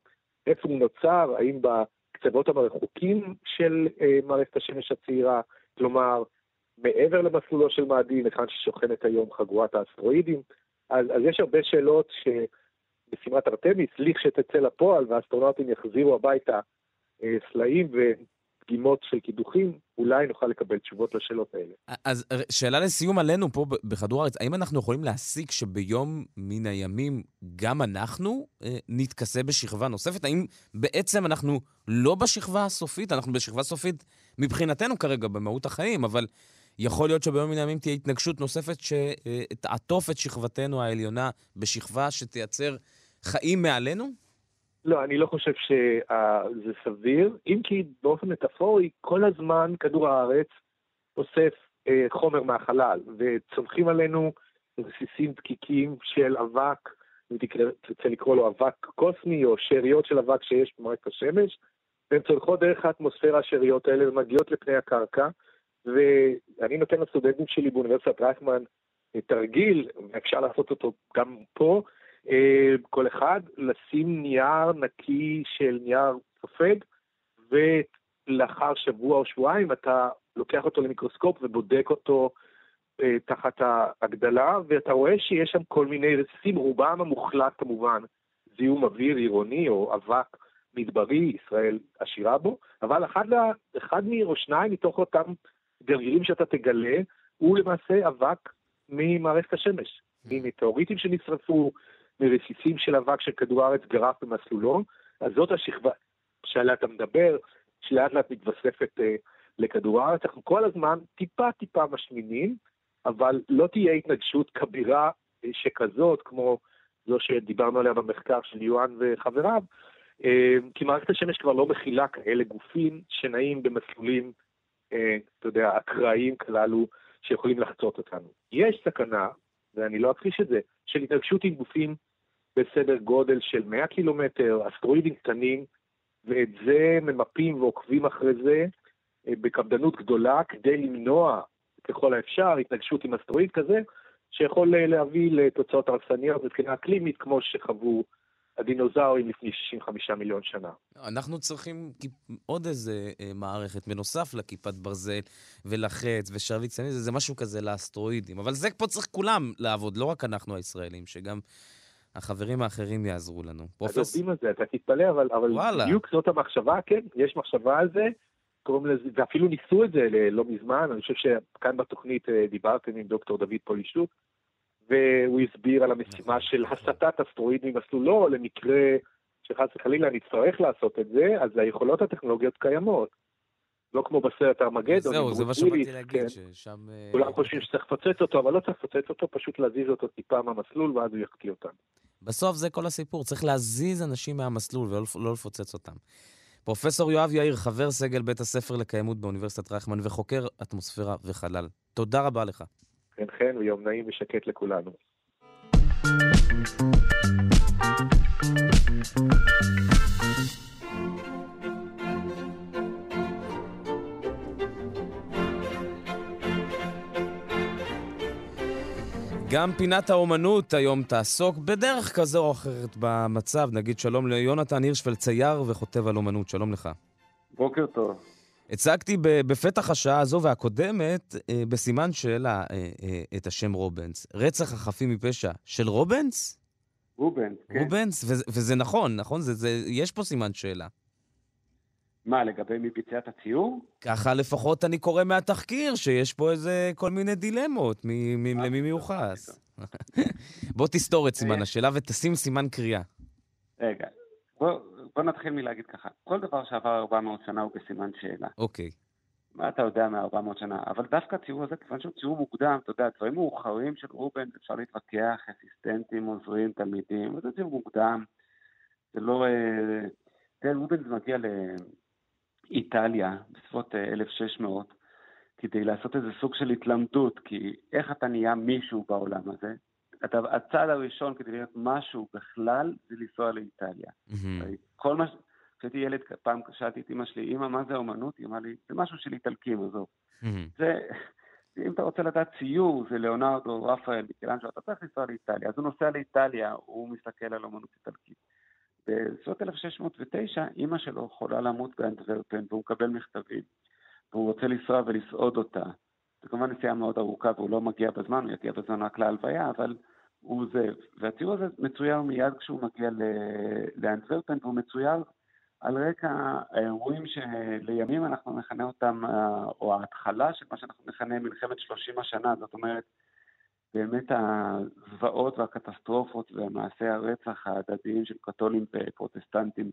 איפה הוא נוצר, האם בקצוות הרחוקים של אה, מערכת השמש הצעירה, כלומר, מעבר למסלולו של מאדים, היכן ששוכנת היום חגורת האסטרואידים. אז, אז יש הרבה שאלות שמשימת ארתמיס, לכשתצא לפועל והאסטרונאוטים יחזירו הביתה אה, סלעים ודגימות של קידוחים, אולי נוכל לקבל תשובות לשאלות האלה. אז שאלה לסיום עלינו פה בכדור הארץ, האם אנחנו יכולים להסיק שביום מן הימים גם אנחנו אה, נתכסה בשכבה נוספת? האם בעצם אנחנו לא בשכבה הסופית? אנחנו בשכבה סופית מבחינתנו כרגע במהות החיים, אבל יכול להיות שביום מן הימים תהיה התנגשות נוספת שתעטוף את שכבתנו העליונה בשכבה שתייצר חיים מעלינו? לא, אני לא חושב שזה סביר, אם כי באופן מטאפורי, כל הזמן כדור הארץ אוסף אה, חומר מהחלל, וצומחים עלינו רסיסים דקיקים של אבק, אם תרצה לקרוא לו אבק קוסמי, או שאריות של אבק שיש במערכת השמש, והן צולחות דרך האטמוספירה השאריות האלה ומגיעות לפני הקרקע, ואני נותן לסטודנטים שלי באוניברסיטת רייכמן אה, תרגיל, ואפשר לעשות אותו גם פה, אה, כל אחד, לשים נייר נקי של נייר סופג, ולאחר שבוע או שבועיים אתה לוקח אותו למיקרוסקופ ובודק אותו אה, תחת ההגדלה, ואתה רואה שיש שם כל מיני רסיסים, רובם המוחלט כמובן, זיהום אוויר עירוני או אבק מדברי, ישראל עשירה בו, אבל אחד, אחד או שניים מתוך אותם גרגירים שאתה תגלה, הוא למעשה אבק ממערכת השמש, ממטאוריטים שנשרפו, מרסיסים של אבק של כדור הארץ גרף במסלולו, אז זאת השכבה שעליה אתה מדבר, שלאט לאט מתווספת אה, לכדור הארץ. אנחנו כל הזמן טיפה טיפה משמינים, אבל לא תהיה התנגשות כבירה אה, שכזאת, כמו זו שדיברנו עליה במחקר של יואן וחבריו, אה, כי מערכת השמש כבר לא מכילה כאלה גופים שנעים במסלולים, אתה יודע, אקראיים כללו, שיכולים לחצות אותנו. יש סכנה, ואני לא אכחיש את זה, של התנגשות עם גופים בסדר גודל של 100 קילומטר, אסטרואידים קטנים, ואת זה ממפים ועוקבים אחרי זה אה, בקפדנות גדולה כדי למנוע ככל האפשר התנגשות עם אסטרואיד כזה, שיכול אה, להביא לתוצאות הרסניות מבחינה אקלימית, כמו שחוו הדינוזאורים לפני 65 מיליון שנה. אנחנו צריכים עוד איזה אה, מערכת בנוסף לכיפת ברזל ולחץ ושרביט צנית, זה, זה משהו כזה לאסטרואידים. אבל זה פה צריך כולם לעבוד, לא רק אנחנו הישראלים, שגם החברים האחרים יעזרו לנו. אז פרופס... עובדים על זה, אתה תתפלא, אבל, אבל וואלה. בדיוק זאת המחשבה, כן, יש מחשבה על זה, קוראים לזה, ואפילו ניסו את זה לא מזמן, אני חושב שכאן בתוכנית אה, דיברתם עם דוקטור דוד פולישוק, והוא הסביר על המשימה של הסטת אסטרואיד ממסלולו למקרה שחס וחלילה נצטרך לעשות את זה, אז היכולות הטכנולוגיות קיימות. לא כמו בסרט ארמגדון. זהו, זה מה שבאתי וויליס, להגיד, כן. ששם... אה, כולם חושבים שצריך לפוצץ אותו, אבל לא צריך לפוצץ אותו, פשוט להזיז אותו טיפה מהמסלול, ואז הוא יחטיא אותנו. בסוף זה כל הסיפור, צריך להזיז אנשים מהמסלול ולא לא לפוצץ אותם. פרופסור יואב יאיר, חבר סגל בית הספר לקיימות באוניברסיטת רייכמן וחוקר אטמוספירה וחלל. תודה רבה לך. חן חן ויום נעים ושקט לכולנו. גם פינת האומנות היום תעסוק בדרך כזו או אחרת במצב. נגיד שלום ליונתן הירשפלד, צייר וכותב על אומנות. שלום לך. בוקר טוב. הצגתי בפתח השעה הזו והקודמת, אה, בסימן שאלה, אה, אה, את השם רובנס. רצח החפים מפשע של רובנס? רובנס, כן. רובנס? וזה, וזה נכון, נכון? זה, זה, יש פה סימן שאלה. מה, לגבי מי ביצע את הציור? ככה לפחות אני קורא מהתחקיר, שיש פה איזה כל מיני דילמות, מי, מי, למי מיוחס. בוא תסתור את סימן השאלה ותשים סימן קריאה. רגע, בוא, בוא נתחיל מלהגיד ככה. כל דבר שעבר 400 שנה הוא בסימן שאלה. אוקיי. מה אתה יודע מ-400 שנה? אבל דווקא הציור הזה, כיוון שהוא ציור מוקדם, אתה יודע, דברים מאוחרים של רובן, אפשר להתווכח, אסיסטנטים, עוזרים, תלמידים, זה ציור מוקדם. זה לא... אה, תראה, רובן מגיע לאיטליה בסביבות אה, 1600, כדי לעשות איזה סוג של התלמדות, כי איך אתה נהיה מישהו בעולם הזה? הצעד הראשון כדי להיות משהו בכלל, זה לנסוע לאיטליה. כל מה... ש- כשהייתי ילד, פעם שאלתי את אמא שלי, אמא, מה זה אומנות? היא אמרה לי, זה משהו של איטלקים, עזוב. זה, אם אתה רוצה לדעת ציור, זה ליאונרדו, רפאל, מיקלנג'ו, אתה צריך לנסוע לאיטליה. אז הוא נוסע לאיטליה, הוא מסתכל על אומנות איטלקית. בסביבות 1609, אימא שלו חולה למות באנטוורפן, והוא מקבל מכתבים, והוא רוצה לנסוע ולסעוד אותה. זו כמובן נסיעה מאוד ארוכה, והוא לא מגיע בזמן, הוא יגיע בזמן רק להלוויה, אבל הוא זה. והציור הזה מצויר מיד כשהוא מגיע לאנטוורפן, והוא מצויר על רקע האירועים שלימים אנחנו נכנה אותם, אה, או ההתחלה של מה שאנחנו נכנה מלחמת 30 השנה, זאת אומרת, באמת הזוועות והקטסטרופות ומעשי הרצח ההדדיים של קתולים ופרוטסטנטים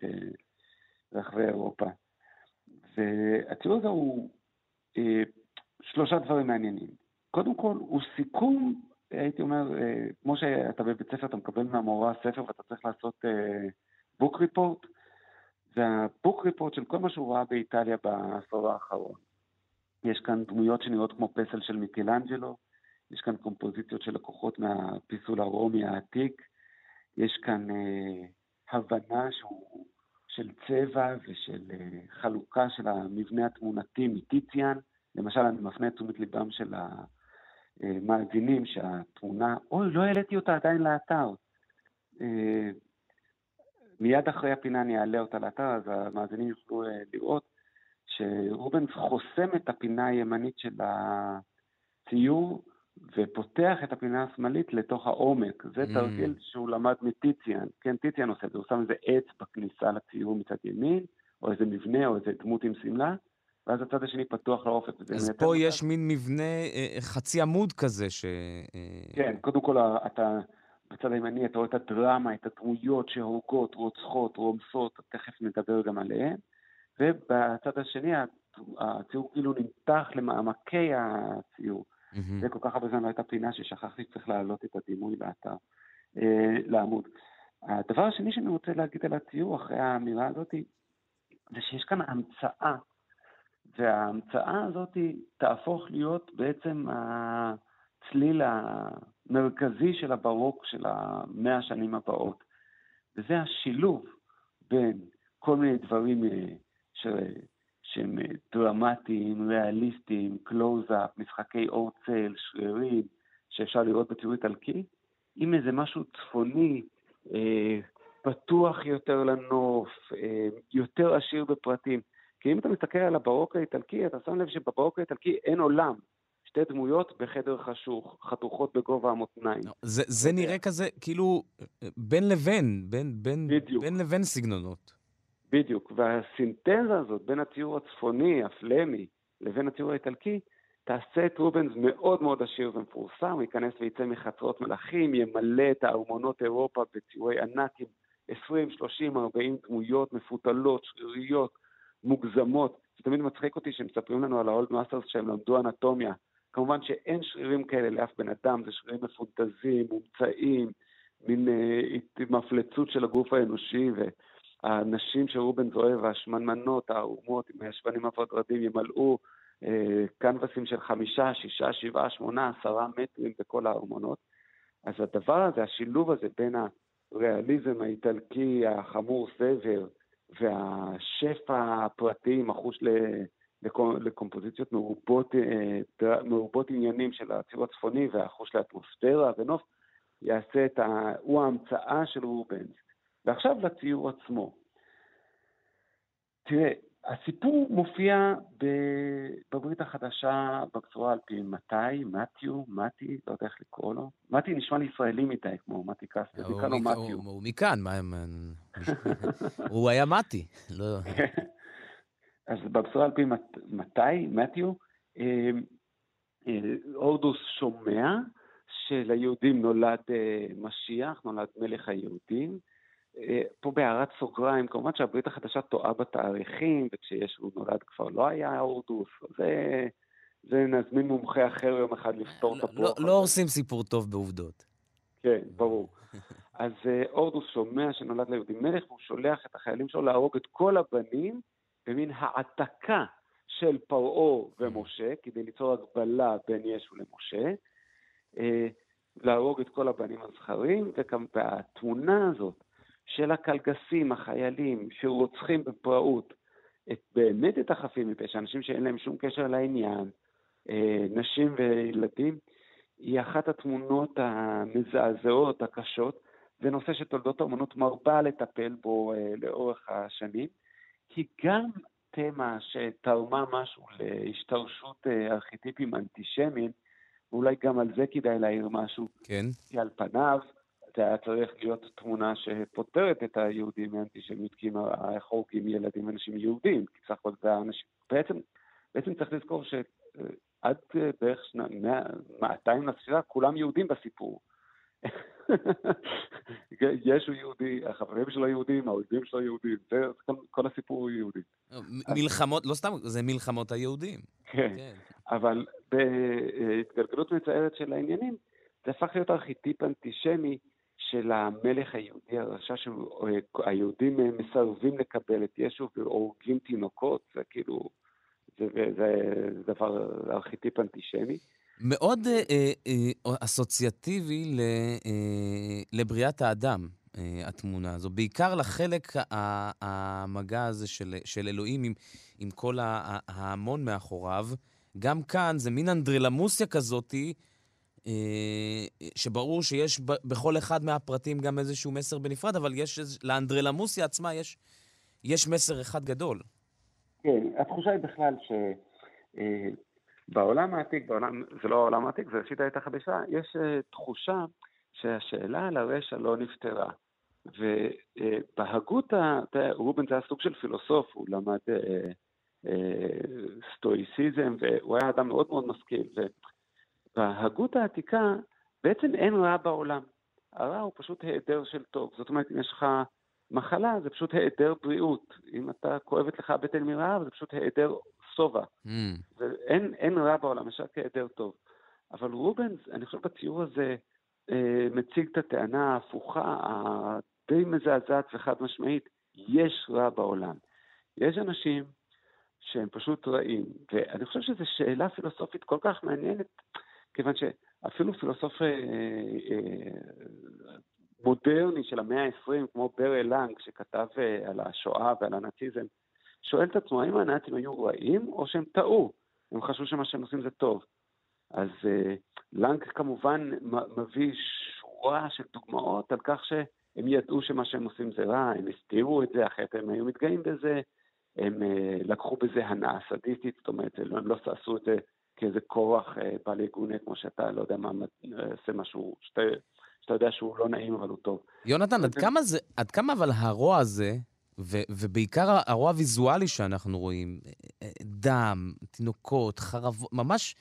ברחבי אירופה. והציור הזה הוא אה, שלושה דברים מעניינים. קודם כל, הוא סיכום, הייתי אומר, אה, כמו שאתה בבית ספר, אתה מקבל מהמורה ספר ואתה צריך לעשות בוק ריפורט, זה הבוק ריפורט של כל מה שהוא ראה באיטליה בעשור האחרון. יש כאן דמויות שנראות כמו פסל של מיקלנג'לו, יש כאן קומפוזיציות של לקוחות מהפיסול הרומי העתיק, יש כאן אה, הבנה שהוא, של צבע ושל אה, חלוקה של המבנה התמונתי מטיציאן. למשל, אני מפנה את תשומת ליבם של המאזינים שהתמונה, אוי, לא העליתי אותה עדיין לאתר. אה, מיד אחרי הפינה אני אעלה אותה לאתר, אז המאזינים יוכלו אה, לראות שרובנס חוסם את הפינה הימנית של הציור ופותח את הפינה השמאלית לתוך העומק. זה Mm. תרגיל שהוא למד מטיציאן. כן, טיציאן עושה את זה, הוא שם איזה עץ בכניסה לציור מצד ימין, או איזה מבנה, או איזה דמות עם שמלה, ואז הצד השני פתוח לאופק. אז פה יש מין מבנה אה, חצי עמוד כזה, ש... אה, כן, קודם כל אתה, בצד הימני אתה רואה את הדרמה, את הדמויות שהורגות, רוצחות, רומסות, תכף נדבר גם עליהן, ובצד השני הציור כאילו נמתח למעמקי הציור. מהמם. זה כל כך הרבה זמן לא הייתה פינה ששכחתי שצריך להעלות את הדימוי לאתר, אה, לעמוד. הדבר השני שאני רוצה להגיד על הציור אחרי האמירה הזאת, זה שיש כאן המצאה, וההמצאה הזאת תהפוך להיות בעצם הצליל המרכזי של הברוק של המאה השנים הבאות. וזה השילוב בין כל מיני דברים אה, ש... שהם דרמטיים, ריאליסטיים, קלוז-אפ, משחקי אור צל, שרירים, שאפשר לראות בציור איטלקי, עם איזה משהו צפוני, אה, פתוח יותר לנוף, אה, יותר עשיר בפרטים. כי אם אתה מסתכל על הברוק האיטלקי, אתה שם לב שבברוק האיטלקי אין עולם. שתי דמויות בחדר חשוך, חתוכות בגובה המותניים. זה, זה נראה כזה, כאילו, בין לבין, בין, בין, בדיוק. בין לבין סגנונות. בדיוק, והסינתזה הזאת בין הציור הצפוני, הפלמי, לבין הציור האיטלקי, תעשה את רובנס מאוד מאוד עשיר ומפורסם, הוא ייכנס ויצא מחצרות מלכים, ימלא את הארמונות אירופה בציורי ענק עם 20, 30, 40 דמויות מפותלות, שריריות, מוגזמות. זה תמיד מצחיק אותי שמספרים לנו על ה old masters שהם למדו אנטומיה. כמובן שאין שרירים כאלה לאף בן אדם, זה שרירים מפונטזיים, מומצאים, מין אה, מפלצות של הגוף האנושי, והנשים שרובנס אוהב, השמנמנות, הערומות, עם הישבנים הוודרדים, ימלאו אה, קנבסים של חמישה, שישה, שבעה, שמונה, עשרה מטרים בכל הארמונות. אז הדבר הזה, השילוב הזה בין הריאליזם האיטלקי החמור סבר והשפע הפרטי לקו- לקומפוזיציות מרובות, אה, מרובות עניינים של הציור הצפוני והחוש לאטמוספירה ונוף, יעשה את ה... הוא ההמצאה של רובנס. ועכשיו לציור עצמו. תראה, הסיפור מופיע בברית החדשה בצורה על פי מתי, מתיו, מתי, לא יודע איך לקרוא לו. מתי נשמע לי ישראלי מדי, כמו מתי קסטר, הוא נקרא לו מתיו. הוא- מכאן, מה... מה- הוא היה מתי. לא... אז בבשורה על פי מת, מתי, מתיו, אה, אה, הורדוס שומע שליהודים נולד אה, משיח, נולד מלך היהודים. אה, פה בהערת סוגריים, כמובן שהברית החדשה טועה בתאריכים, וכשישו נולד כבר לא היה הורדוס, זה, זה נזמין מומחה אחר יום אחד לפתור את לא, הפרוח. לא הורסים סיפור טוב בעובדות. כן, ברור. אז אה, הורדוס שומע שנולד ליהודים מלך, והוא שולח את החיילים שלו להרוג את כל הבנים במין העתקה של פרעה ומשה, כדי ליצור הגבלה בין ישו למשה, אה, להרוג את כל הבנים הזכרים, והתמונה הזאת של הקלגסים, החיילים, שרוצחים בפראות את, באמת את החפים מפשע, אנשים שאין להם שום קשר לעניין, אה, נשים וילדים, היא אחת התמונות המזעזעות, הקשות, זה נושא שתולדות האומנות מרבה לטפל בו אה, לאורך השנים. היא גם תמה שתרמה משהו להשתרשות אה, ארכיטיפים אנטישמיים, ואולי גם על זה כדאי להעיר משהו. כן. כי על פניו היה צריך להיות תמונה שפותרת את היהודים מאנטישמיות, כי הם חורגים ילדים ואנשים יהודים, כי סך הכל זה האנשים... בעצם, בעצם צריך לזכור שעד אה, בערך שנה, 200 לספירה, כולם יהודים בסיפור. ישו יהודי, החברים שלו יהודים, האויבים שלו יהודים, זה כל, כל הסיפור הוא יהודי. מלחמות, לא סתם, זה מלחמות היהודים. כן, כן. אבל בהתגלגלות מצערת של העניינים, זה הפך להיות ארכיטיפ אנטישמי של המלך היהודי הרשע, שהיהודים מסרבים לקבל את ישו והורגים תינוקות, זה כאילו, זה, זה, זה דבר ארכיטיפ אנטישמי. מאוד אה, אה, אסוציאטיבי ל, אה, לבריאת האדם, אה, התמונה הזו. בעיקר לחלק המגע הזה של, של אלוהים עם, עם כל ההמון מאחוריו. גם כאן זה מין אנדרלמוסיה כזאתי, אה, שברור שיש בכל אחד מהפרטים גם איזשהו מסר בנפרד, אבל יש, לאנדרלמוסיה עצמה יש, יש מסר אחד גדול. כן, התחושה היא בכלל ש... אה, העתיק, בעולם, זה לא העולם העתיק, זה ראשית הייתה חדשה, יש uh, תחושה שהשאלה על הרשע לא נפתרה. ובהגות, רובן זה היה סוג של פילוסוף, הוא למד סטואיסיזם, והוא היה אדם מאוד מאוד משכיל. ובהגות העתיקה בעצם אין רע בעולם. הרע הוא פשוט היעדר של טוב. זאת אומרת, אם יש לך מחלה, זה פשוט היעדר בריאות. אם אתה כואבת לך הבטן מרעב, זה פשוט היעדר שובע. Mm. ואין אין רע בעולם, יש רק היעדר טוב. אבל רובנס, אני חושב בציור הזה, אה, מציג את הטענה ההפוכה, הדי מזעזעת וחד משמעית, יש רע בעולם. יש אנשים שהם פשוט רעים, ואני חושב שזו שאלה פילוסופית כל כך מעניינת, כיוון שאפילו פילוסוף אה, אה, מודרני של המאה ה-20, כמו ברי לנג, שכתב אה, על השואה ועל הנאציזם, שואל את עצמו האם הנאצים היו רעים או שהם טעו, הם חשבו שמה שהם עושים זה טוב. אז לנג כמובן מביא שורה של דוגמאות על כך שהם ידעו שמה שהם עושים זה רע, הם הסתירו את זה, אחרת הם היו מתגאים בזה, הם לקחו בזה הנאה סדיסטית, זאת אומרת, הם לא עשו את זה כאיזה כורח uh, בעל יגונה, כמו שאתה, לא יודע מה, עושה משהו שאתה, שאתה יודע שהוא לא נעים, אבל הוא טוב. יונתן, עד כמה, זה, עד כמה אבל הרוע הזה, ו- ובעיקר הרוע הוויזואלי שאנחנו רואים, דם, תינוקות, חרבות, ממש,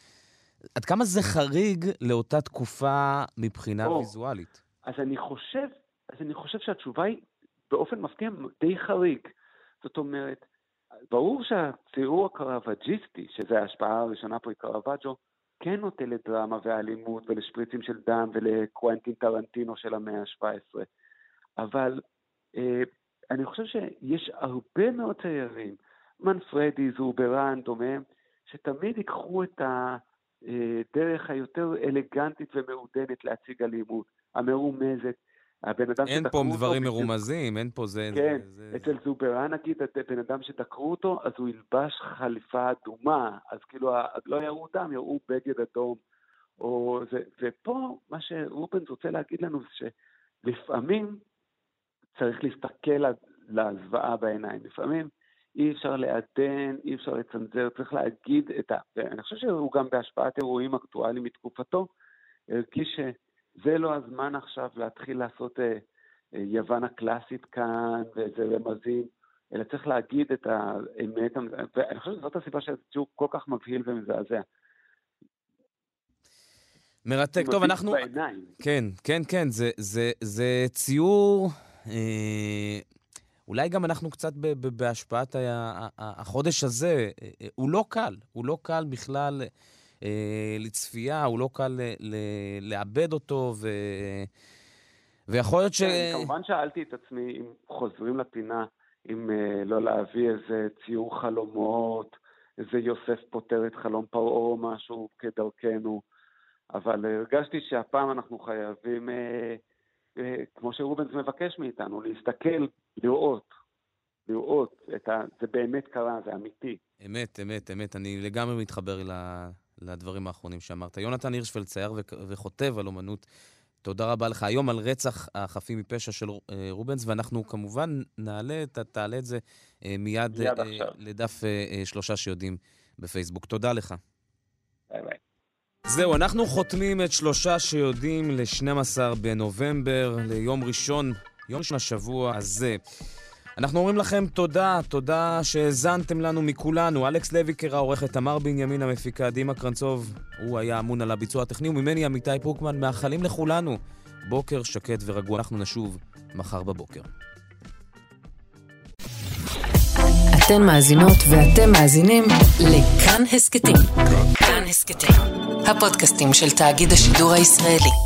עד כמה זה חריג לאותה תקופה מבחינה או, ויזואלית? אז אני חושב, אז אני חושב שהתשובה היא באופן מפתיע די חריג. זאת אומרת, ברור שהציור הקרווג'יסטי, שזו ההשפעה הראשונה פה היא קרווג'ו, כן נוטה לדרמה ואלימות ולשפריצים של דם ולקוונטין טרנטינו של המאה ה-17. אבל אה, אני חושב שיש הרבה מאוד ציירים, מנפרדי, זוברן, דומיהם, שתמיד ייקחו את הדרך היותר אלגנטית ומעודנת להציג אלימות, המרומזת. הבן אדם אין פה דברים אותו, מרומזים, אין פה זה... כן, זה, זה, אצל זוברן נגיד, בן אדם שדקרו אותו, אז הוא ילבש חליפה אדומה, אז כאילו לא יראו דם, יראו בגד אדום. או זה, ופה מה שרובנס רוצה להגיד לנו זה שלפעמים צריך להסתכל לזוועה בעיניים. לפעמים אי אפשר לעדן, אי אפשר לצנזר, צריך להגיד את ה... ואני חושב שהוא גם בהשפעת אירועים אקטואליים מתקופתו, הרגיש שזה לא הזמן עכשיו להתחיל לעשות אה, אה, יוון הקלאסית כאן, ואיזה רמזים. אלא צריך להגיד את האמת, ואני חושב שזאת הסיבה שזה ציור כל כך מבהיל ומזעזע. מרתק. טוב, אנחנו... בעיניים. כן, כן, כן, זה, זה, זה ציור... אה, אולי גם אנחנו קצת ב, ב, בהשפעת ה, החודש הזה. אה, אה, הוא לא קל, הוא לא קל בכלל אה, לצפייה, הוא לא קל ל, ל, לאבד אותו, ו... ויכול להיות ש... כן, כמובן שאלתי את עצמי אם חוזרים לפינה, אם אה, לא להביא איזה ציור חלומות, איזה יוסף פותר את חלום פרעה או משהו כדרכנו, אבל הרגשתי שהפעם אנחנו חייבים, אה, אה, כמו שרובנס מבקש מאיתנו, להסתכל, לראות, לראות, ה... זה באמת קרה, זה אמיתי. אמת, אמת, אמת. אני לגמרי מתחבר לדברים האחרונים שאמרת. יונתן הירשפלד, צייר וכותב על אומנות תודה רבה לך. היום על רצח החפים מפשע של אה, רובנס, ואנחנו כמובן נעלה, ת, תעלה את זה אה, מיד, מיד אה, לדף שלושה שיודעים בפייסבוק. תודה לך. ביי ביי. זהו, אנחנו חותמים את שלושה שיודעים ל-12 בנובמבר, ליום ראשון, יום ראשון השבוע הזה. אנחנו אומרים לכם תודה, תודה שהאזנתם לנו מכולנו. אלכס לויקר העורכת, תמר בנימין המפיקה, דימה קרנצוב, הוא היה אמון על הביצוע הטכני, וממני עמיתי פוקמן, מאחלים לכולנו בוקר שקט ורגוע. אנחנו נשוב מחר בבוקר. אתן מאזינות ואתם מאזינים לכאן הסכתים. כאן הסכתים, הפודקאסטים של תאגיד השידור הישראלי.